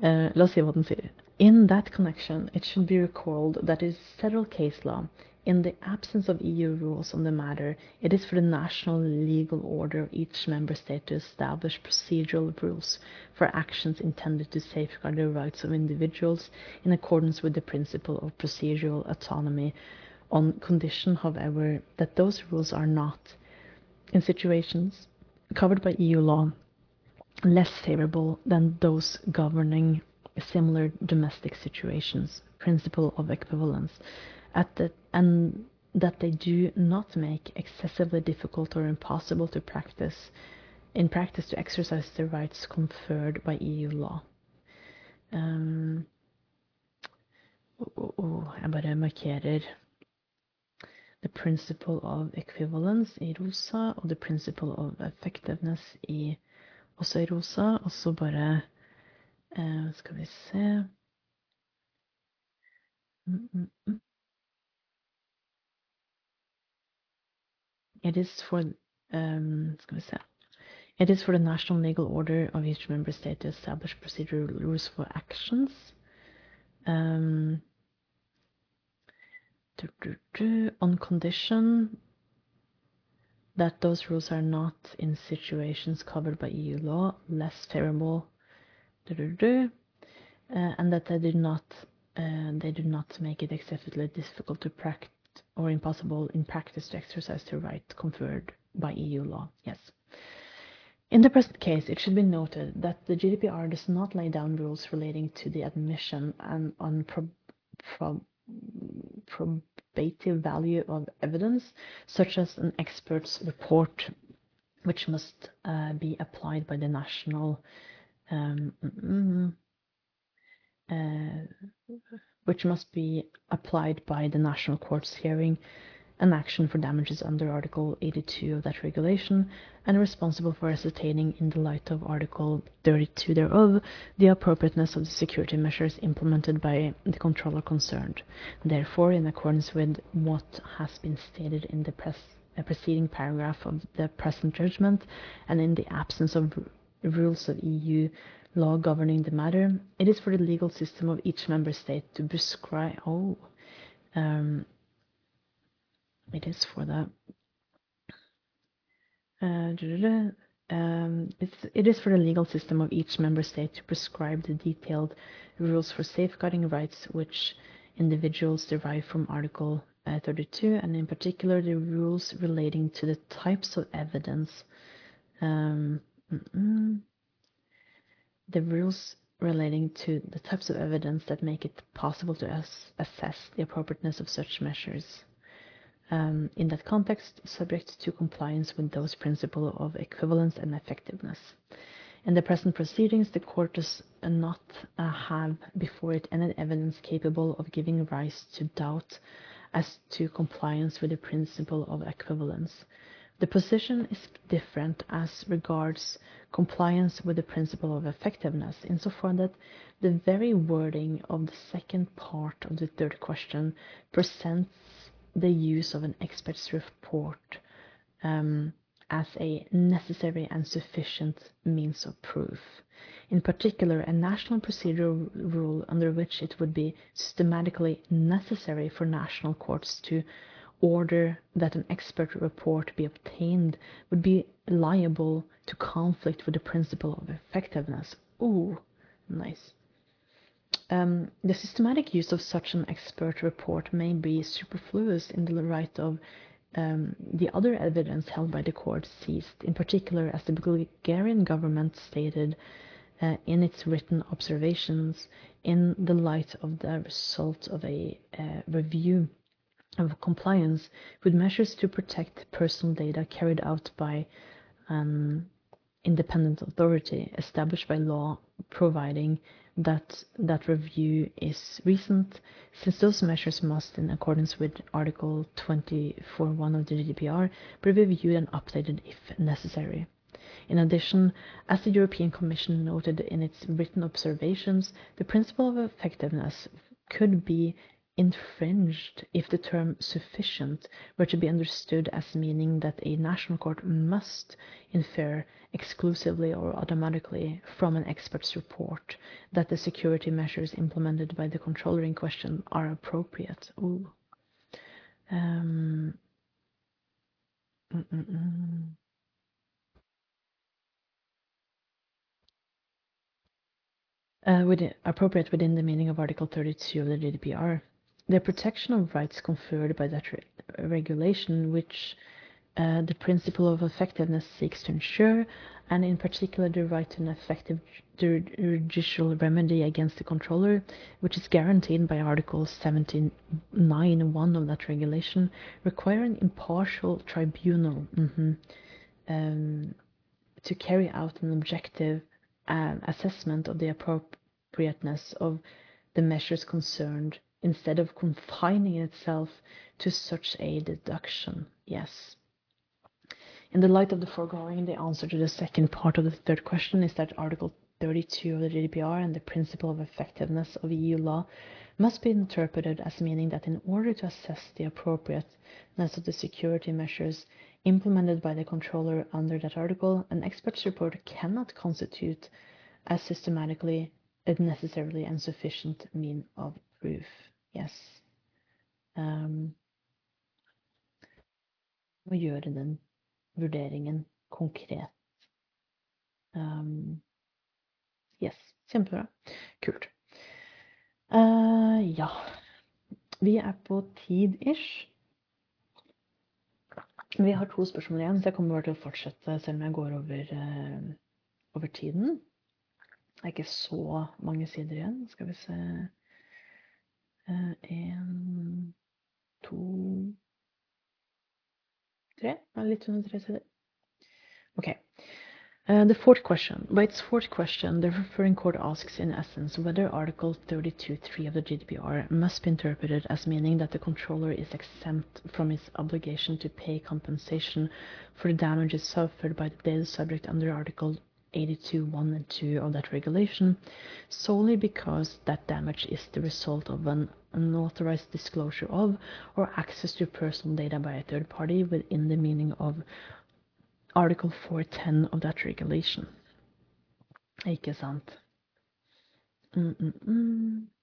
Uh, la oss si hva den sier. In that connection, it should be recalled that it is federal case law. In the absence of EU rules on the matter, it is for the national legal order of each member state to establish procedural rules for actions intended to safeguard the rights of individuals in accordance with the principle of procedural autonomy, on condition, however, that those rules are not, in situations covered by EU law, less favorable than those governing similar domestic situations, principle of equivalence. At the, and that they do not make excessively difficult or impossible to practice in practice to exercise the rights conferred by EU law. Um, oh, oh, jeg bare markerer the principle of equivalence i rosa og the principle of effectiveness i også i rosa. Og så bare uh, Skal vi se mm, mm, mm. It is for um, skal vi se It is for the national legal order of each member state to establish procedural rules for actions. Um, on condition that those rules are not in situations covered by EU law less favorable, uh, and that they do not uh, they do not make it excessively difficult to practice or impossible in practice to exercise the right conferred by EU law. Yes. In the present case, it should be noted that the GDPR does not lay down rules relating to the admission and on prob probative value of evidence, such as an expert's report, which must uh, be applied by the national, um, mm, uh, which must be applied by the national courts hearing an action for damages under Article 82 of that regulation, and responsible for ascertaining, in the light of Article 32 thereof, the appropriateness of the security measures implemented by the controller concerned. Therefore, in accordance with what has been stated in the preceding paragraph of the present judgment, and in the absence of rules of EU law governing the matter, it is for the legal system of each member state to prescribe. Oh, um, it is for the uh, um, it is for the legal system of each member state to prescribe the detailed rules for safeguarding rights which individuals derive from Article uh, 32, and in particular the rules relating to the types of evidence. Um, the rules relating to the types of evidence that make it possible to assess the appropriateness of such measures um, in that context, subject to compliance with those principles of equivalence and effectiveness. In the present proceedings, the court does not uh, have before it any evidence capable of giving rise to doubt as to compliance with the principle of equivalence. The position is different as regards compliance with the principle of effectiveness, insofar that the very wording of the second part of the third question presents the use of an expert's report um, as a necessary and sufficient means of proof. In particular, a national procedural rule under which it would be systematically necessary for national courts to order that an expert report be obtained would be liable to conflict with the principle of effectiveness. Ooh, nice. Um, the systematic use of such an expert report may be superfluous in the light of um, the other evidence held by the court seized, in particular, as the Bulgarian government stated uh, in its written observations, in the light of the result of a uh, review of compliance with measures to protect personal data carried out by an independent authority established by law providing that that review is recent, since those measures must, in accordance with Article 24.1 of the GDPR, be reviewed and updated if necessary. In addition, as the European Commission noted in its written observations, the principle of effectiveness could be infringed if the term sufficient were to be understood as meaning that a national court must infer exclusively or automatically from an expert's report that the security measures implemented by the controller in question are appropriate. Ooh. Um, mm -mm -mm. Uh, with appropriate within the meaning of Article 32 of the GDPR the protection of rights conferred by that re regulation, which uh, the principle of effectiveness seeks to ensure, and in particular the right to an effective judicial remedy against the controller, which is guaranteed by Article 79.1 of that regulation, require an impartial tribunal mm-hmm, um, to carry out an objective uh, assessment of the appropriateness of the measures concerned instead of confining itself to such a deduction. Yes. In the light of the foregoing, the answer to the second part of the third question is that Article 32 of the GDPR and the principle of effectiveness of EU law must be interpreted as meaning that in order to assess the appropriateness of the security measures implemented by the controller under that article, an expert's report cannot constitute as systematically necessarily and sufficient mean of proof. Yes. Um, må gjøre den vurderingen konkret. Um, yes, kjempebra. Kult. Uh, ja. Vi er på tid-ish. Vi har to spørsmål igjen, så jeg kommer bare til å fortsette selv om jeg går over, uh, over tiden. Det er ikke så mange sider igjen. Skal vi se Én, to Tre? Litt under tre sider. Okay. Uh, the fourth question. By its fourth question, the referring court asks in essence whether Article 32.3 of the GDPR must be interpreted as meaning that the controller is exempt from its obligation to pay compensation for the damages suffered by the data subject under Article 82.1 and 2 of that regulation solely because that damage is the result of an unauthorized disclosure of or access to personal data by a third party within the meaning of Article 410 of that regulation. Ikke sant? Mm -mm -mm.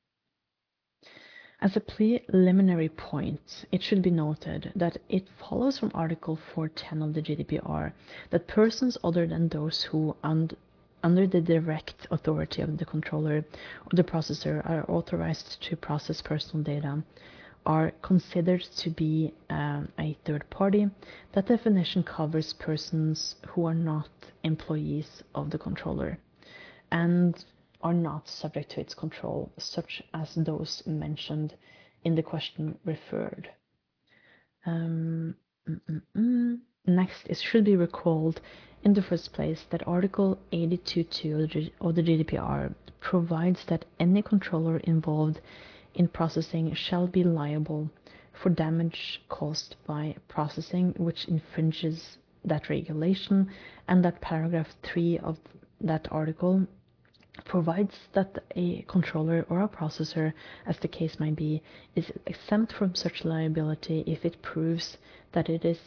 As a preliminary point, it should be noted that it follows from Article 410 of the GDPR that persons other than those who, under the direct authority of the controller or the processor, are authorized to process personal data, are considered to be um, a third party. That definition covers persons who are not employees of the controller and are not subject to its control, such as those mentioned in the question referred. Um, mm, mm, mm. Next, it should be recalled in the first place that Article 82.2 of the GDPR provides that any controller involved in processing shall be liable for damage caused by processing which infringes that regulation, and that paragraph 3 of that article provides that a controller or a processor, as the case might be, is exempt from such liability if it proves that it is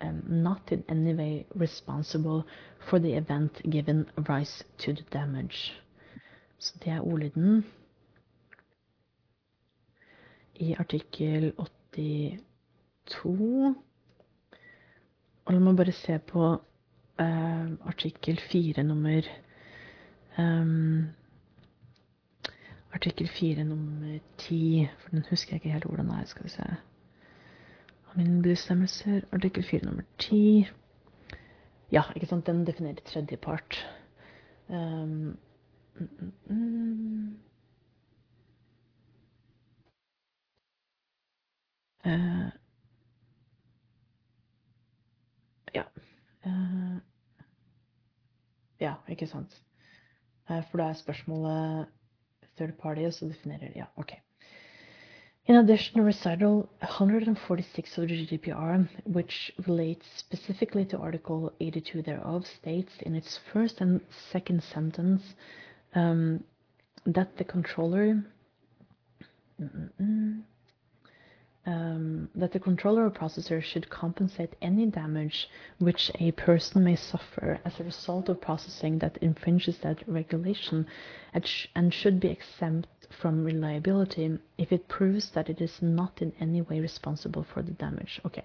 um, not in any way responsible for the event given rise to the damage. Så det er ordlyden i artikkel 82. Og la meg bare se på uh, artikkel 4 nummer Um, artikkel 4 nummer 10, for den husker jeg ikke helt hvordan er. Skal vi se. Bestemmelser. Artikkel 4 nummer 10. Ja, ikke sant. Den definerer tredjepart. Um, mm, mm, mm. Uh, ja. Uh, ja, ikke sant. Eh, for da er spørsmålet third party, og så definerer de Ja, OK. In addition, to recital 146 of the GDPR, which relates specifically to Article 82 thereof, states in its first and second sentence um, that the controller. Mm -mm -mm, um, that the controller or processor should compensate any damage which a person may suffer as a result of processing that infringes that regulation and, sh- and should be exempt from reliability if it proves that it is not in any way responsible for the damage. Okay.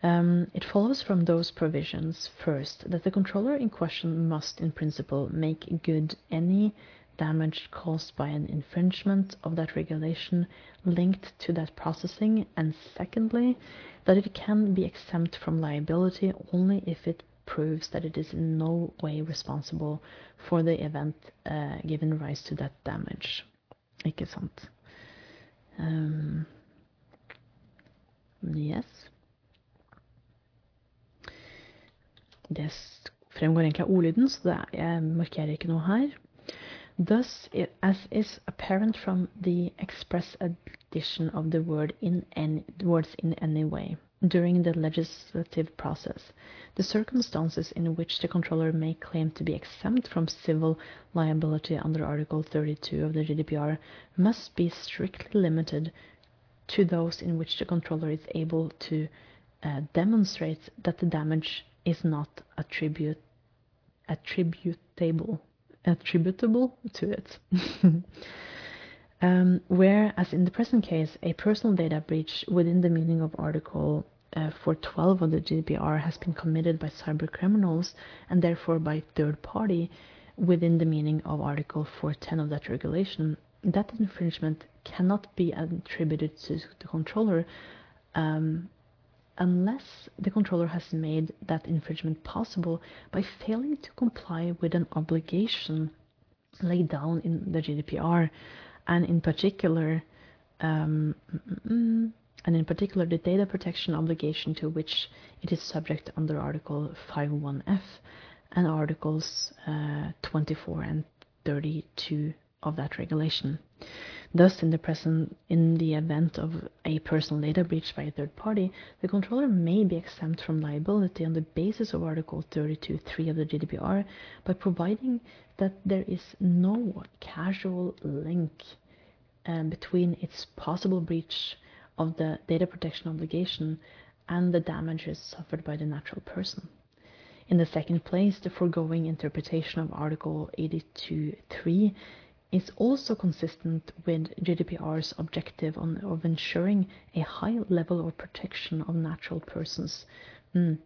Um, it follows from those provisions, first, that the controller in question must, in principle, make good any damage caused by an infringement of that regulation linked to that processing, and secondly, that it can be exempt from liability only if it proves that it is in no way responsible for the event uh, given rise to that damage. Ikke sant? Um, yes. Det fremgår egentlig av ordlyden, så det, jeg markerer ikke noe her. Thus, as is apparent from the express addition of the word in any, words in any way during the legislative process, the circumstances in which the controller may claim to be exempt from civil liability under Article 32 of the GDPR must be strictly limited to those in which the controller is able to uh, demonstrate that the damage is not attribute, attributable attributable to it. um, whereas in the present case, a personal data breach within the meaning of Article uh, 412 of the GDPR has been committed by cyber criminals and therefore by third party within the meaning of Article 410 of that regulation, that infringement cannot be attributed to the controller um, unless the controller has made that infringement possible by failing to comply with an obligation laid down in the GDPR, and in particular, um, and in particular the data protection obligation to which it is subject under Article 51F and Articles uh, 24 and 32 of that regulation. Thus, in the present, in the event of a personal data breach by a third party, the controller may be exempt from liability on the basis of Article 32.3 of the GDPR by providing that there is no causal link um, between its possible breach of the data protection obligation and the damages suffered by the natural person. In the second place, the foregoing interpretation of Article 82.3 is also consistent with GDPR's objective on, of ensuring a high level of protection of natural persons mm,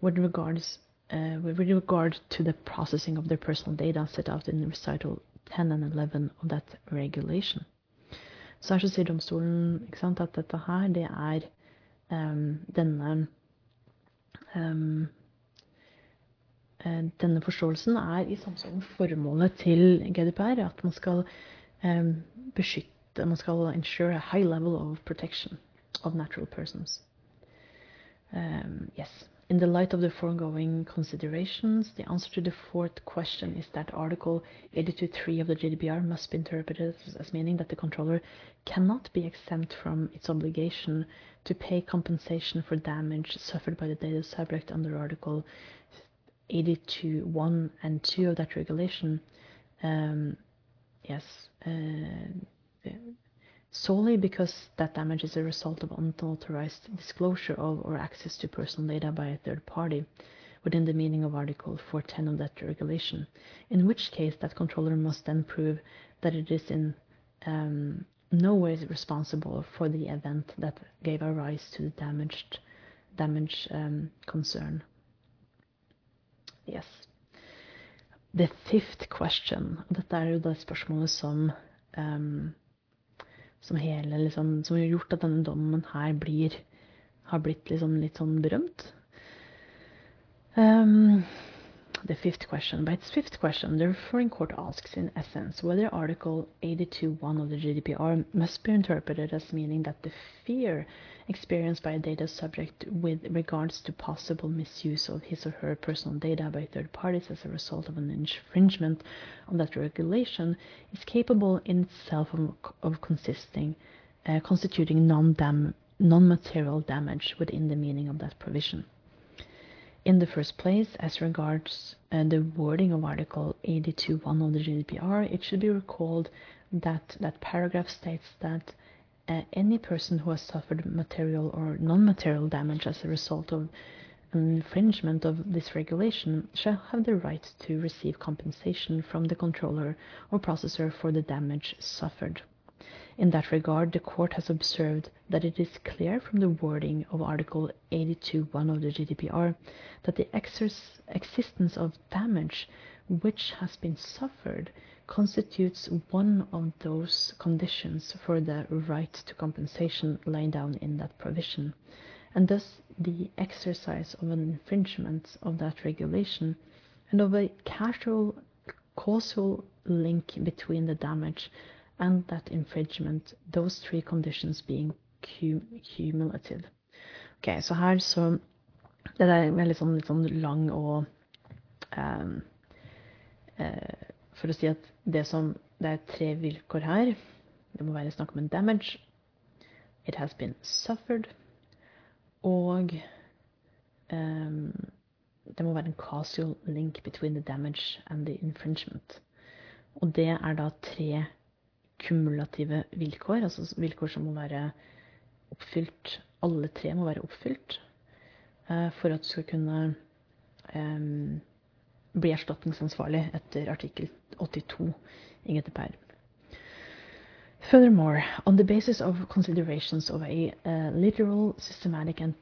with regards uh, with regard to the processing of their personal data set out in recital 10 and 11 of that regulation. Så her så sier domstolen sant, at dette her, det er um, denne um, denne forståelsen er i samsvar med formålet til GDPR, at man skal um, beskytte, man skal ensure a high level of protection of natural persons. Um, yes. In the light of the foregoing considerations, the answer to the fourth question is that Article 82.3 of the GDPR must be interpreted as meaning that the controller cannot be exempt from its obligation to pay compensation for damage suffered by the data subject under Article 82 1 and 2 of that regulation, um, yes, uh, solely because that damage is a result of unauthorized disclosure of or access to personal data by a third party within the meaning of Article 410 of that regulation, in which case that controller must then prove that it is in um, no way responsible for the event that gave a rise to the damaged damage um, concern. Yes. The fifth question. Dette er jo det spørsmålet som um, som hele liksom, Som har gjort at denne dommen her blir har blitt liksom litt sånn berømt. Um, the fifth question. By its fifth question, the referring court asks, in essence, whether Article 82.1 of the GDPR must be interpreted as meaning that the fear experienced by a data subject with regards to possible misuse of his or her personal data by third parties as a result of an infringement of that regulation is capable in itself of, of consisting, uh, constituting non-material non material damage within the meaning of that provision. In the first place, as regards uh, the wording of Article 82.1 of the GDPR, it should be recalled that that paragraph states that uh, any person who has suffered material or non-material damage as a result of infringement of this regulation shall have the right to receive compensation from the controller or processor for the damage suffered. In that regard, the court has observed that it is clear from the wording of Article 82.1 of the GDPR that the existence of damage which has been suffered constitutes one of those conditions for the right to compensation laid down in that provision. and thus the exercise of an infringement of that regulation and of a causal link between the damage and that infringement, those three conditions being cumulative. Ok, så her så Det er litt sånn, litt sånn lang og um, uh, For å si at det som Det er tre vilkår her. Det må være snakk om en damage. It has been suffered. Og um, det må være en causal link between the damage and the infringement. Og det er da tre kumulative vilkår, altså vilkår som må være oppfylt Alle tre må være oppfylt uh, for at du skal kunne bli erstatningsansvarlig etter artikkel 82 i GDPR. Furthermore, on the basis of considerations of a uh, literal, systematic, and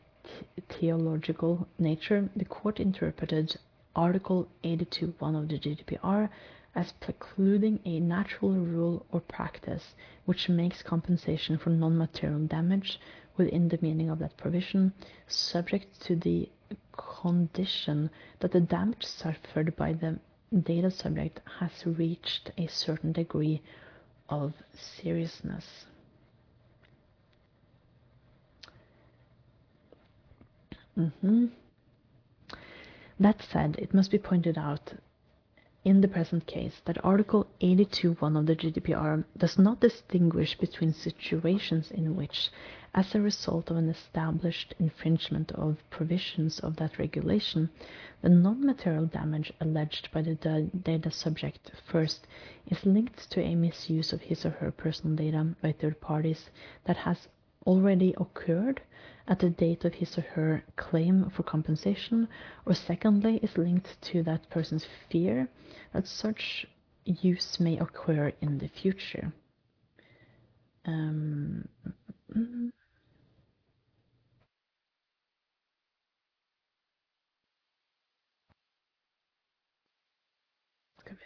theological nature, the court interpreted Article 82.1 of the GDPR as precluding a natural rule or practice which makes compensation for non-material damage within the meaning of that provision subject to the condition that the damage suffered by the data subject has reached a certain degree of seriousness. Mm-hmm. That said, it must be pointed out in the present case that Article 82.1 of the GDPR does not distinguish between situations in which, as a result of an established infringement of provisions of that regulation, the non-material damage alleged by the data subject first is linked to a misuse of his or her personal data by third parties that has already occurred at the date of his or her claim for compensation, or secondly, is linked to that person's fear that such use may occur in the future. Um,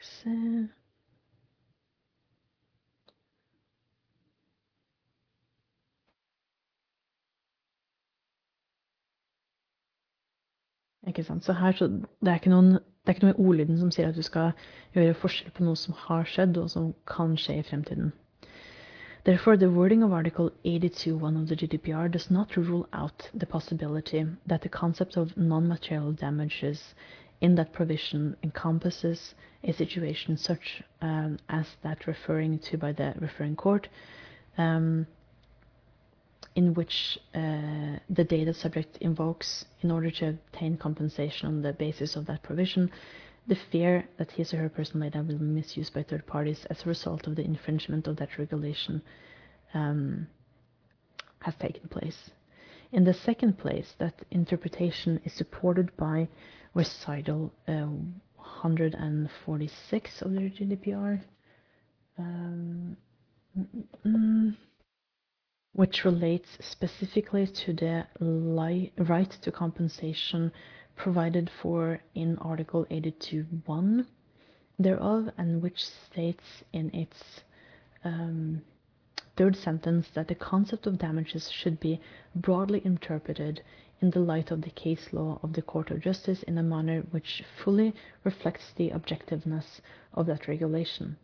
se Ikke sant? Så her så det er ikke noen det er ikke noe i ordlyden som sier at du skal gjøre forskjell på noe som har skjedd, og som kan skje i fremtiden. Therefore, the wording of Article 82.1 of the GDPR does not rule out the possibility that the concept of non-material damages in that provision encompasses a situation such um, as that referring to by the referring court, um, in which uh, the data subject invokes, in order to obtain compensation on the basis of that provision, the fear that his or her personal data will be misused by third parties as a result of the infringement of that regulation um, has taken place. In the second place, that interpretation is supported by recital uh, 146 of the GDPR. Um, mm, mm, mm which relates specifically to the right to compensation provided for in Article 82.1 thereof, and which states in its um, third sentence that the concept of damages should be broadly interpreted in the light of the case law of the Court of Justice in a manner which fully reflects the objectiveness of that regulation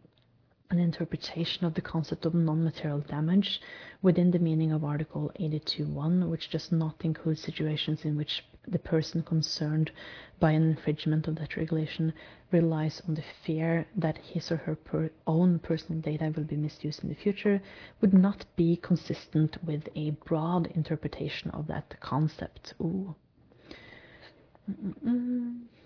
an interpretation of the concept of non-material damage within the meaning of Article 82.1, which does not include situations in which the person concerned by an infringement of that regulation relies on the fear that his or her per own personal data will be misused in the future, would not be consistent with a broad interpretation of that concept. Ooh. Mm -mm.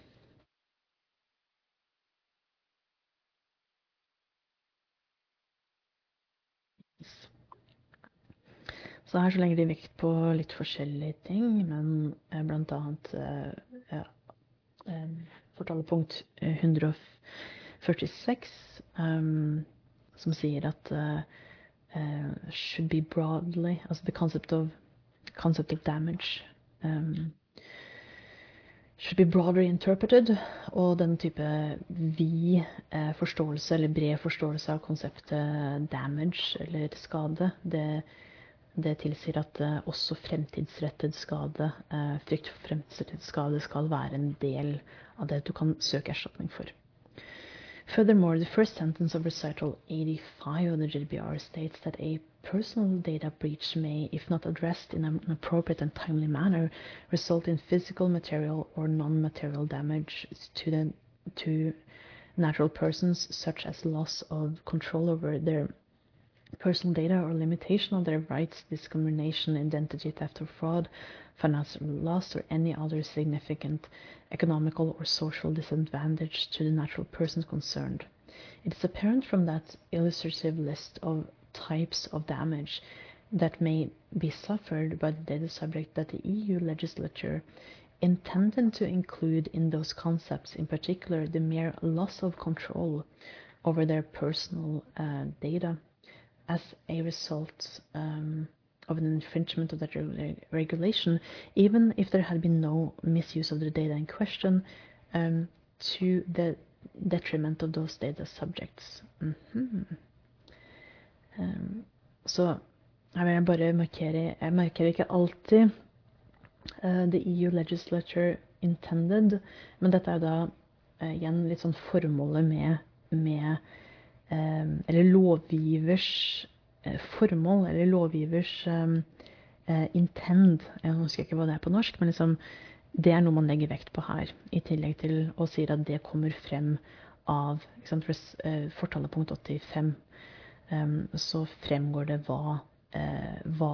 Så her så legger de vekt på litt forskjellige ting, men eh, blant annet eh, ja, eh, fortalepunkt 146, um, som sier at uh, should be broadly, altså the concept of, concept of damage um, should be broadly interpreted, og den type vid forståelse, eller bred forståelse av konseptet damage, eller skade, det det tilsier at uh, også fremtidsrettet skade, uh, frykt for fremtidsrettet skade, skal være en del av det du kan søke erstatning for. Furthermore, the first sentence of recital 85 of the GDPR states that a personal data breach may, if not addressed in an appropriate and timely manner, result in physical, material, or non-material damage to the to natural persons, such as loss of control over their personal data or limitation of their rights, discrimination, identity theft or fraud, financial loss, or any other significant economical or social disadvantage to the natural persons concerned. It is apparent from that illustrative list of types of damage that may be suffered by the data subject that the EU legislature intended to include in those concepts, in particular, the mere loss of control over their personal uh, data as a result um, of an infringement of that regulation, even if there had been no misuse of the data in question, um, to the detriment of those data subjects. Mm -hmm. um, så her vil jeg bare markere Jeg markerer ikke alltid uh, the EU legislature intended, men dette er jo da uh, igjen litt sånn formålet med, med Eller lovgivers uh, formål, eller lovgivers um, intend Jeg husker ikke hva det er på norsk, men liksom det er noe man legger vekt på her, i tillegg til å si at det kommer frem av sant, fortallet punkt 85. Um, så fremgår det hva, hva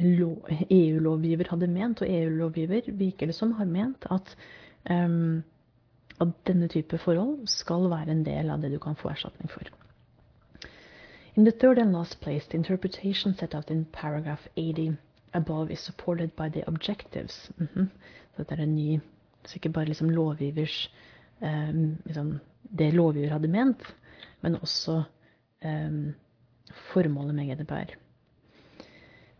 EU-lovgiver hadde ment, og EU-lovgiver virker det som har ment at, at denne type forhold skal være en del av det du kan få erstatning for. In the third and last place, the interpretation set out in paragraph 80 above is supported by the objectives. Mm -hmm. Så dette er en ny Så ikke bare liksom lovgivers um, liksom Det lovgiver hadde ment, men også um, formålet med GDPR.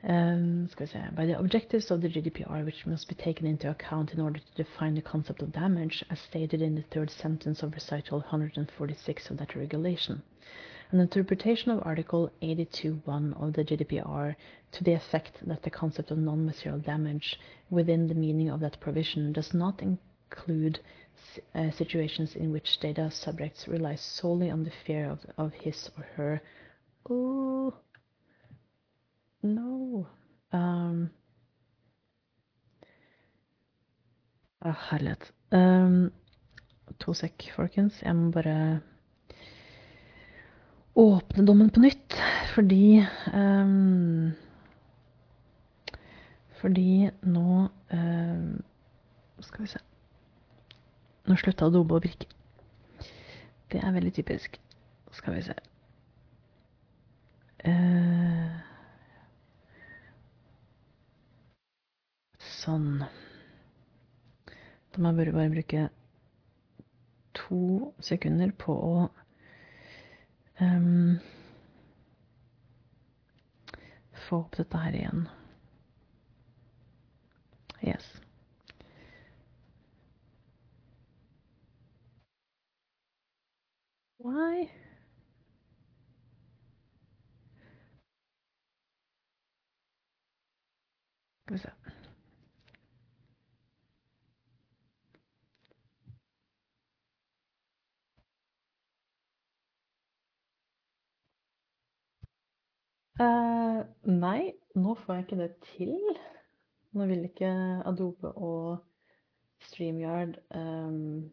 Um, By the objectives of the GDPR, which must be taken into account in order to define the concept of damage, as stated in the third sentence of recital 146 of that regulation. an interpretation of Article 82.1 of the GDPR to the effect that the concept of non-material damage within the meaning of that provision does not include uh, situations in which data subjects rely solely on the fear of, of his or her. Oh, no. Um, ah, herlighet. Um, to sek, folkens. Jeg må bare åpne dommen på nytt, fordi um, Fordi nå um, Skal vi se Nå slutta Adobe å virke. Det er veldig typisk. Skal vi se uh, Sånn. Da må jeg bare, bruke to sekunder på å um, få opp dette her igjen. Yes. Why? Skal vi se. Nei, nå får jeg ikke det til. Nå vil ikke Adobe og StreamYard um,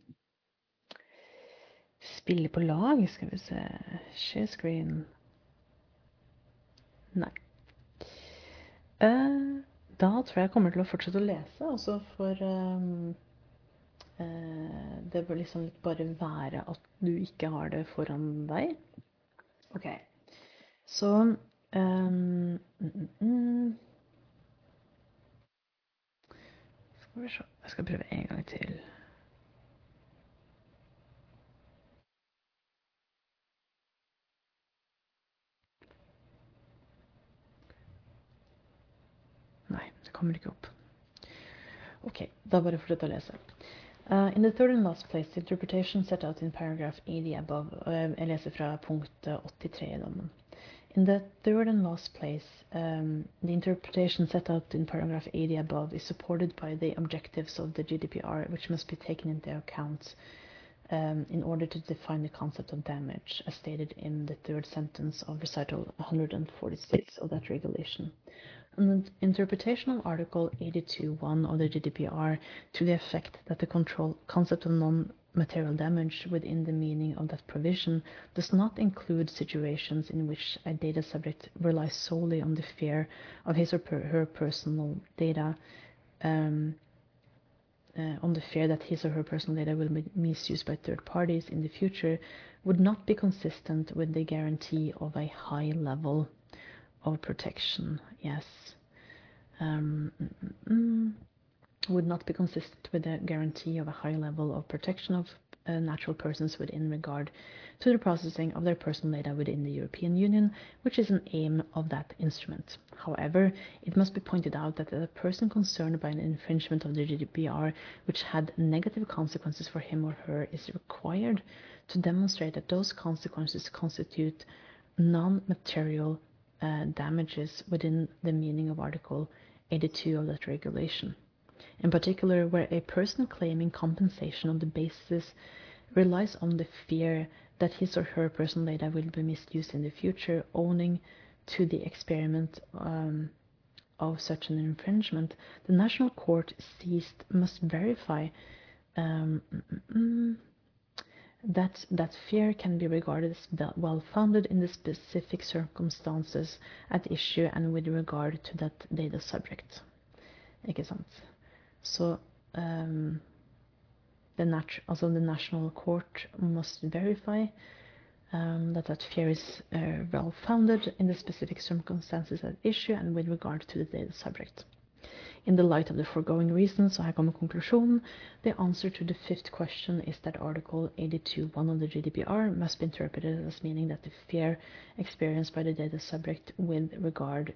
spille på lag. Skal vi se Share screen. Nei. Uh, da tror jeg jeg kommer til å fortsette å lese, og så får um, uh, det bør liksom bare være at du ikke har det foran deg. OK. Så. Skal vi se Jeg skal prøve en gang til. Nei, det kommer ikke opp. Ok, da bare fortsett å lese. Uh, in the third and last place, interpretation set out in paragraph 80 above. Uh, jeg leser fra punkt 83 i dommen. In the third and last place, um, the interpretation set out in paragraph 80 above is supported by the objectives of the GDPR, which must be taken into account um, in order to define the concept of damage, as stated in the third sentence of recital 146 of that regulation. An interpretation of Article 82.1 of the GDPR to the effect that the control concept of non material damage within the meaning of that provision does not include situations in which a data subject relies solely on the fear of his or her personal data um, uh, on the fear that his or her personal data will be misused by third parties in the future would not be consistent with the guarantee of a high level of protection. Yes. Um, mm, mm, mm would not be consistent with the guarantee of a high level of protection of uh, natural persons within regard to the processing of their personal data within the European Union, which is an aim of that instrument. However, it must be pointed out that a person concerned by an infringement of the GDPR which had negative consequences for him or her is required to demonstrate that those consequences constitute non-material uh, damages within the meaning of Article 82 of that regulation in particular where a person claiming compensation on the basis relies on the fear that his or her personal data will be misused in the future, owing to the experiment um, of such an infringement, the national court seized must verify um, that that fear can be regarded as well founded in the specific circumstances at issue and with regard to that data subject. Ikke sant? So um, the, nat- also the national court must verify um, that that fear is uh, well founded in the specific circumstances at issue and with regard to the data subject. In the light of the foregoing reasons, so her kommer konklusjonen, the answer to the fifth question is that Article 82.1 of the GDPR must be interpreted as meaning that the fear experienced by the data subject with regard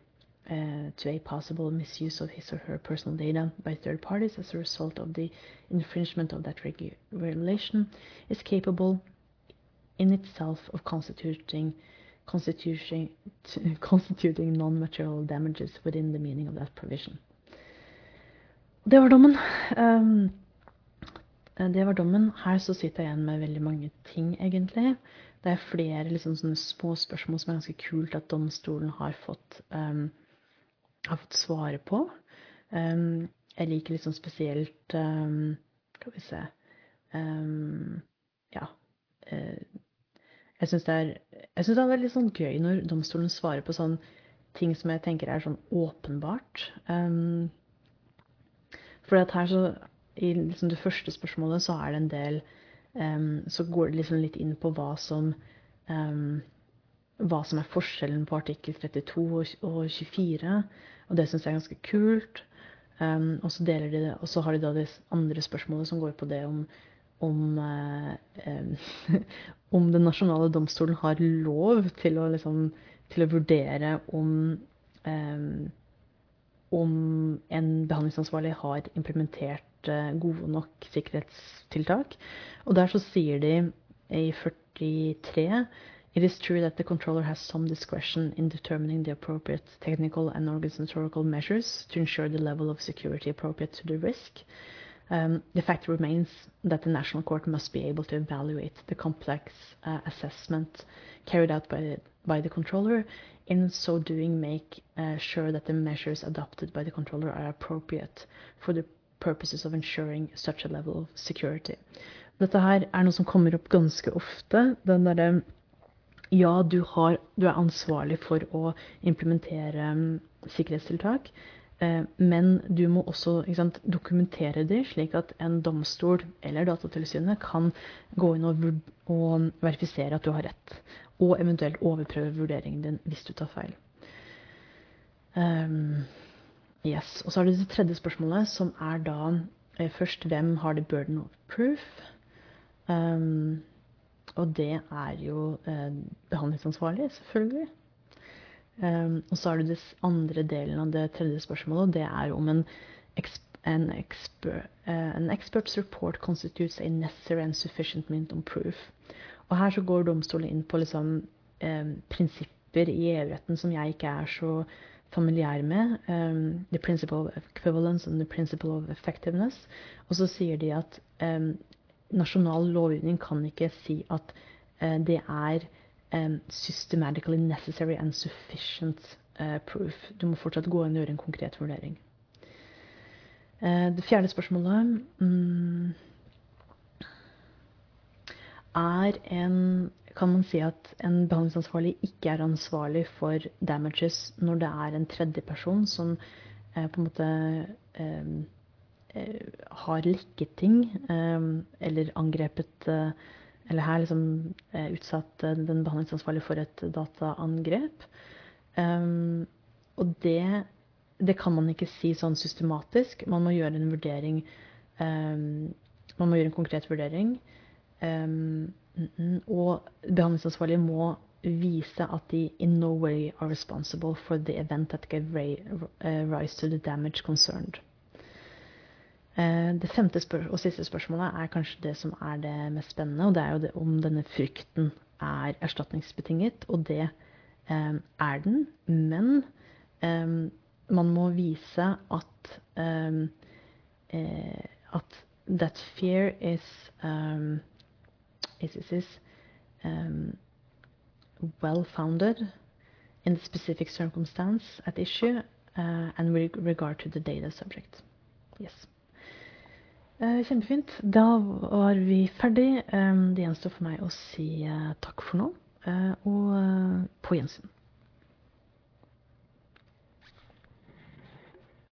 uh, to a possible misuse of his or her personal data by third parties as a result of the infringement of that regulation is capable in itself of constituting constituting, constituting non-material damages within the meaning of that provision. Det var dommen. Um, det var dommen. Her så sitter jeg igjen med veldig mange ting, egentlig. Det er flere liksom, små spørsmål som er ganske kult at domstolen har fått um, har fått svare på. Um, jeg liker liksom spesielt um, vi se um, Ja. Uh, jeg syns det, det, er veldig sånn gøy når domstolen svarer på sånn ting som jeg tenker er sånn åpenbart. Um, for at her så I liksom det første spørsmålet så er det en del um, Så går det liksom litt inn på hva som um, hva som er forskjellen på artikkel 32 og 24. Og det syns jeg er ganske kult. Um, og, så de det, og så har de da det andre spørsmålet som går på det om om, eh, om den nasjonale domstolen har lov til å, liksom, til å vurdere om eh, om en behandlingsansvarlig har implementert eh, gode nok sikkerhetstiltak. Og der så sier de i 43 It is true that the controller has some discretion in determining the appropriate technical and organizational measures to ensure the level of security appropriate to the risk. Um, the fact remains that the national court must be able to evaluate the complex uh, assessment carried out by the, by the controller, in so doing make uh, sure that the measures adopted by the controller are appropriate for the purposes of ensuring such a level of security. Dette her er noe som kommer opp ganske ofte. Den derre ja, du, har, du, er ansvarlig for å implementere um, sikkerhetstiltak, uh, men du må også sant, dokumentere det, slik at en domstol eller Datatilsynet kan gå inn og, og, verifisere at du har rett, og eventuelt overprøve vurderingen din hvis du tar feil. Um, yes. Og så er det det tredje spørsmålet, som er da uh, først hvem har the burden of proof? Um, og det er jo eh, behandlingsansvarlig, selvfølgelig. Um, og så er det den andre delen av det tredje spørsmålet, og det er om en, en, exper, uh, an expert's report constitutes a necessary and sufficient minimum proof. Og her så går domstolen inn på liksom, eh, prinsipper i EU-retten som jeg ikke er så familiær med. Um, the principle of equivalence and the principle of effectiveness. Og så sier de at um, nasjonal lovgivning kan ikke si at uh, det er systematically necessary and sufficient uh, proof. Du må fortsatt gå inn og gjøre en konkret vurdering. Uh, det fjerde spørsmålet um, er en kan man si at en behandlingsansvarlig ikke er ansvarlig for damages når det er en tredjeperson som eh, på en måte eh, eh har lekket ting eh, eller angrepet eh, Eller her liksom eh, utsatt den behandlingsansvarlige for et dataangrep. og det, det, kan man ikke si sånn systematisk. Man må gjøre en vurdering Man må gjøre en konkret vurdering. Og behandlingsansvarlige må vise at de in no way are responsible for the event that gave rise to the damage concerned. Uh, det femte og siste spørsmålet er kanskje det som er det mest spennende, og det er jo det om denne frykten er erstatningsbetinget, og det um, er den. Men um, man må vise at at that fear is um, is, is, is um, well founded in the specific circumstance at issue uh, and with regard to the data subject. Yes. Uh, kjempefint. Da var vi ferdig. Um, det gjenstår for meg å si uh, takk for nå, og på gjensyn.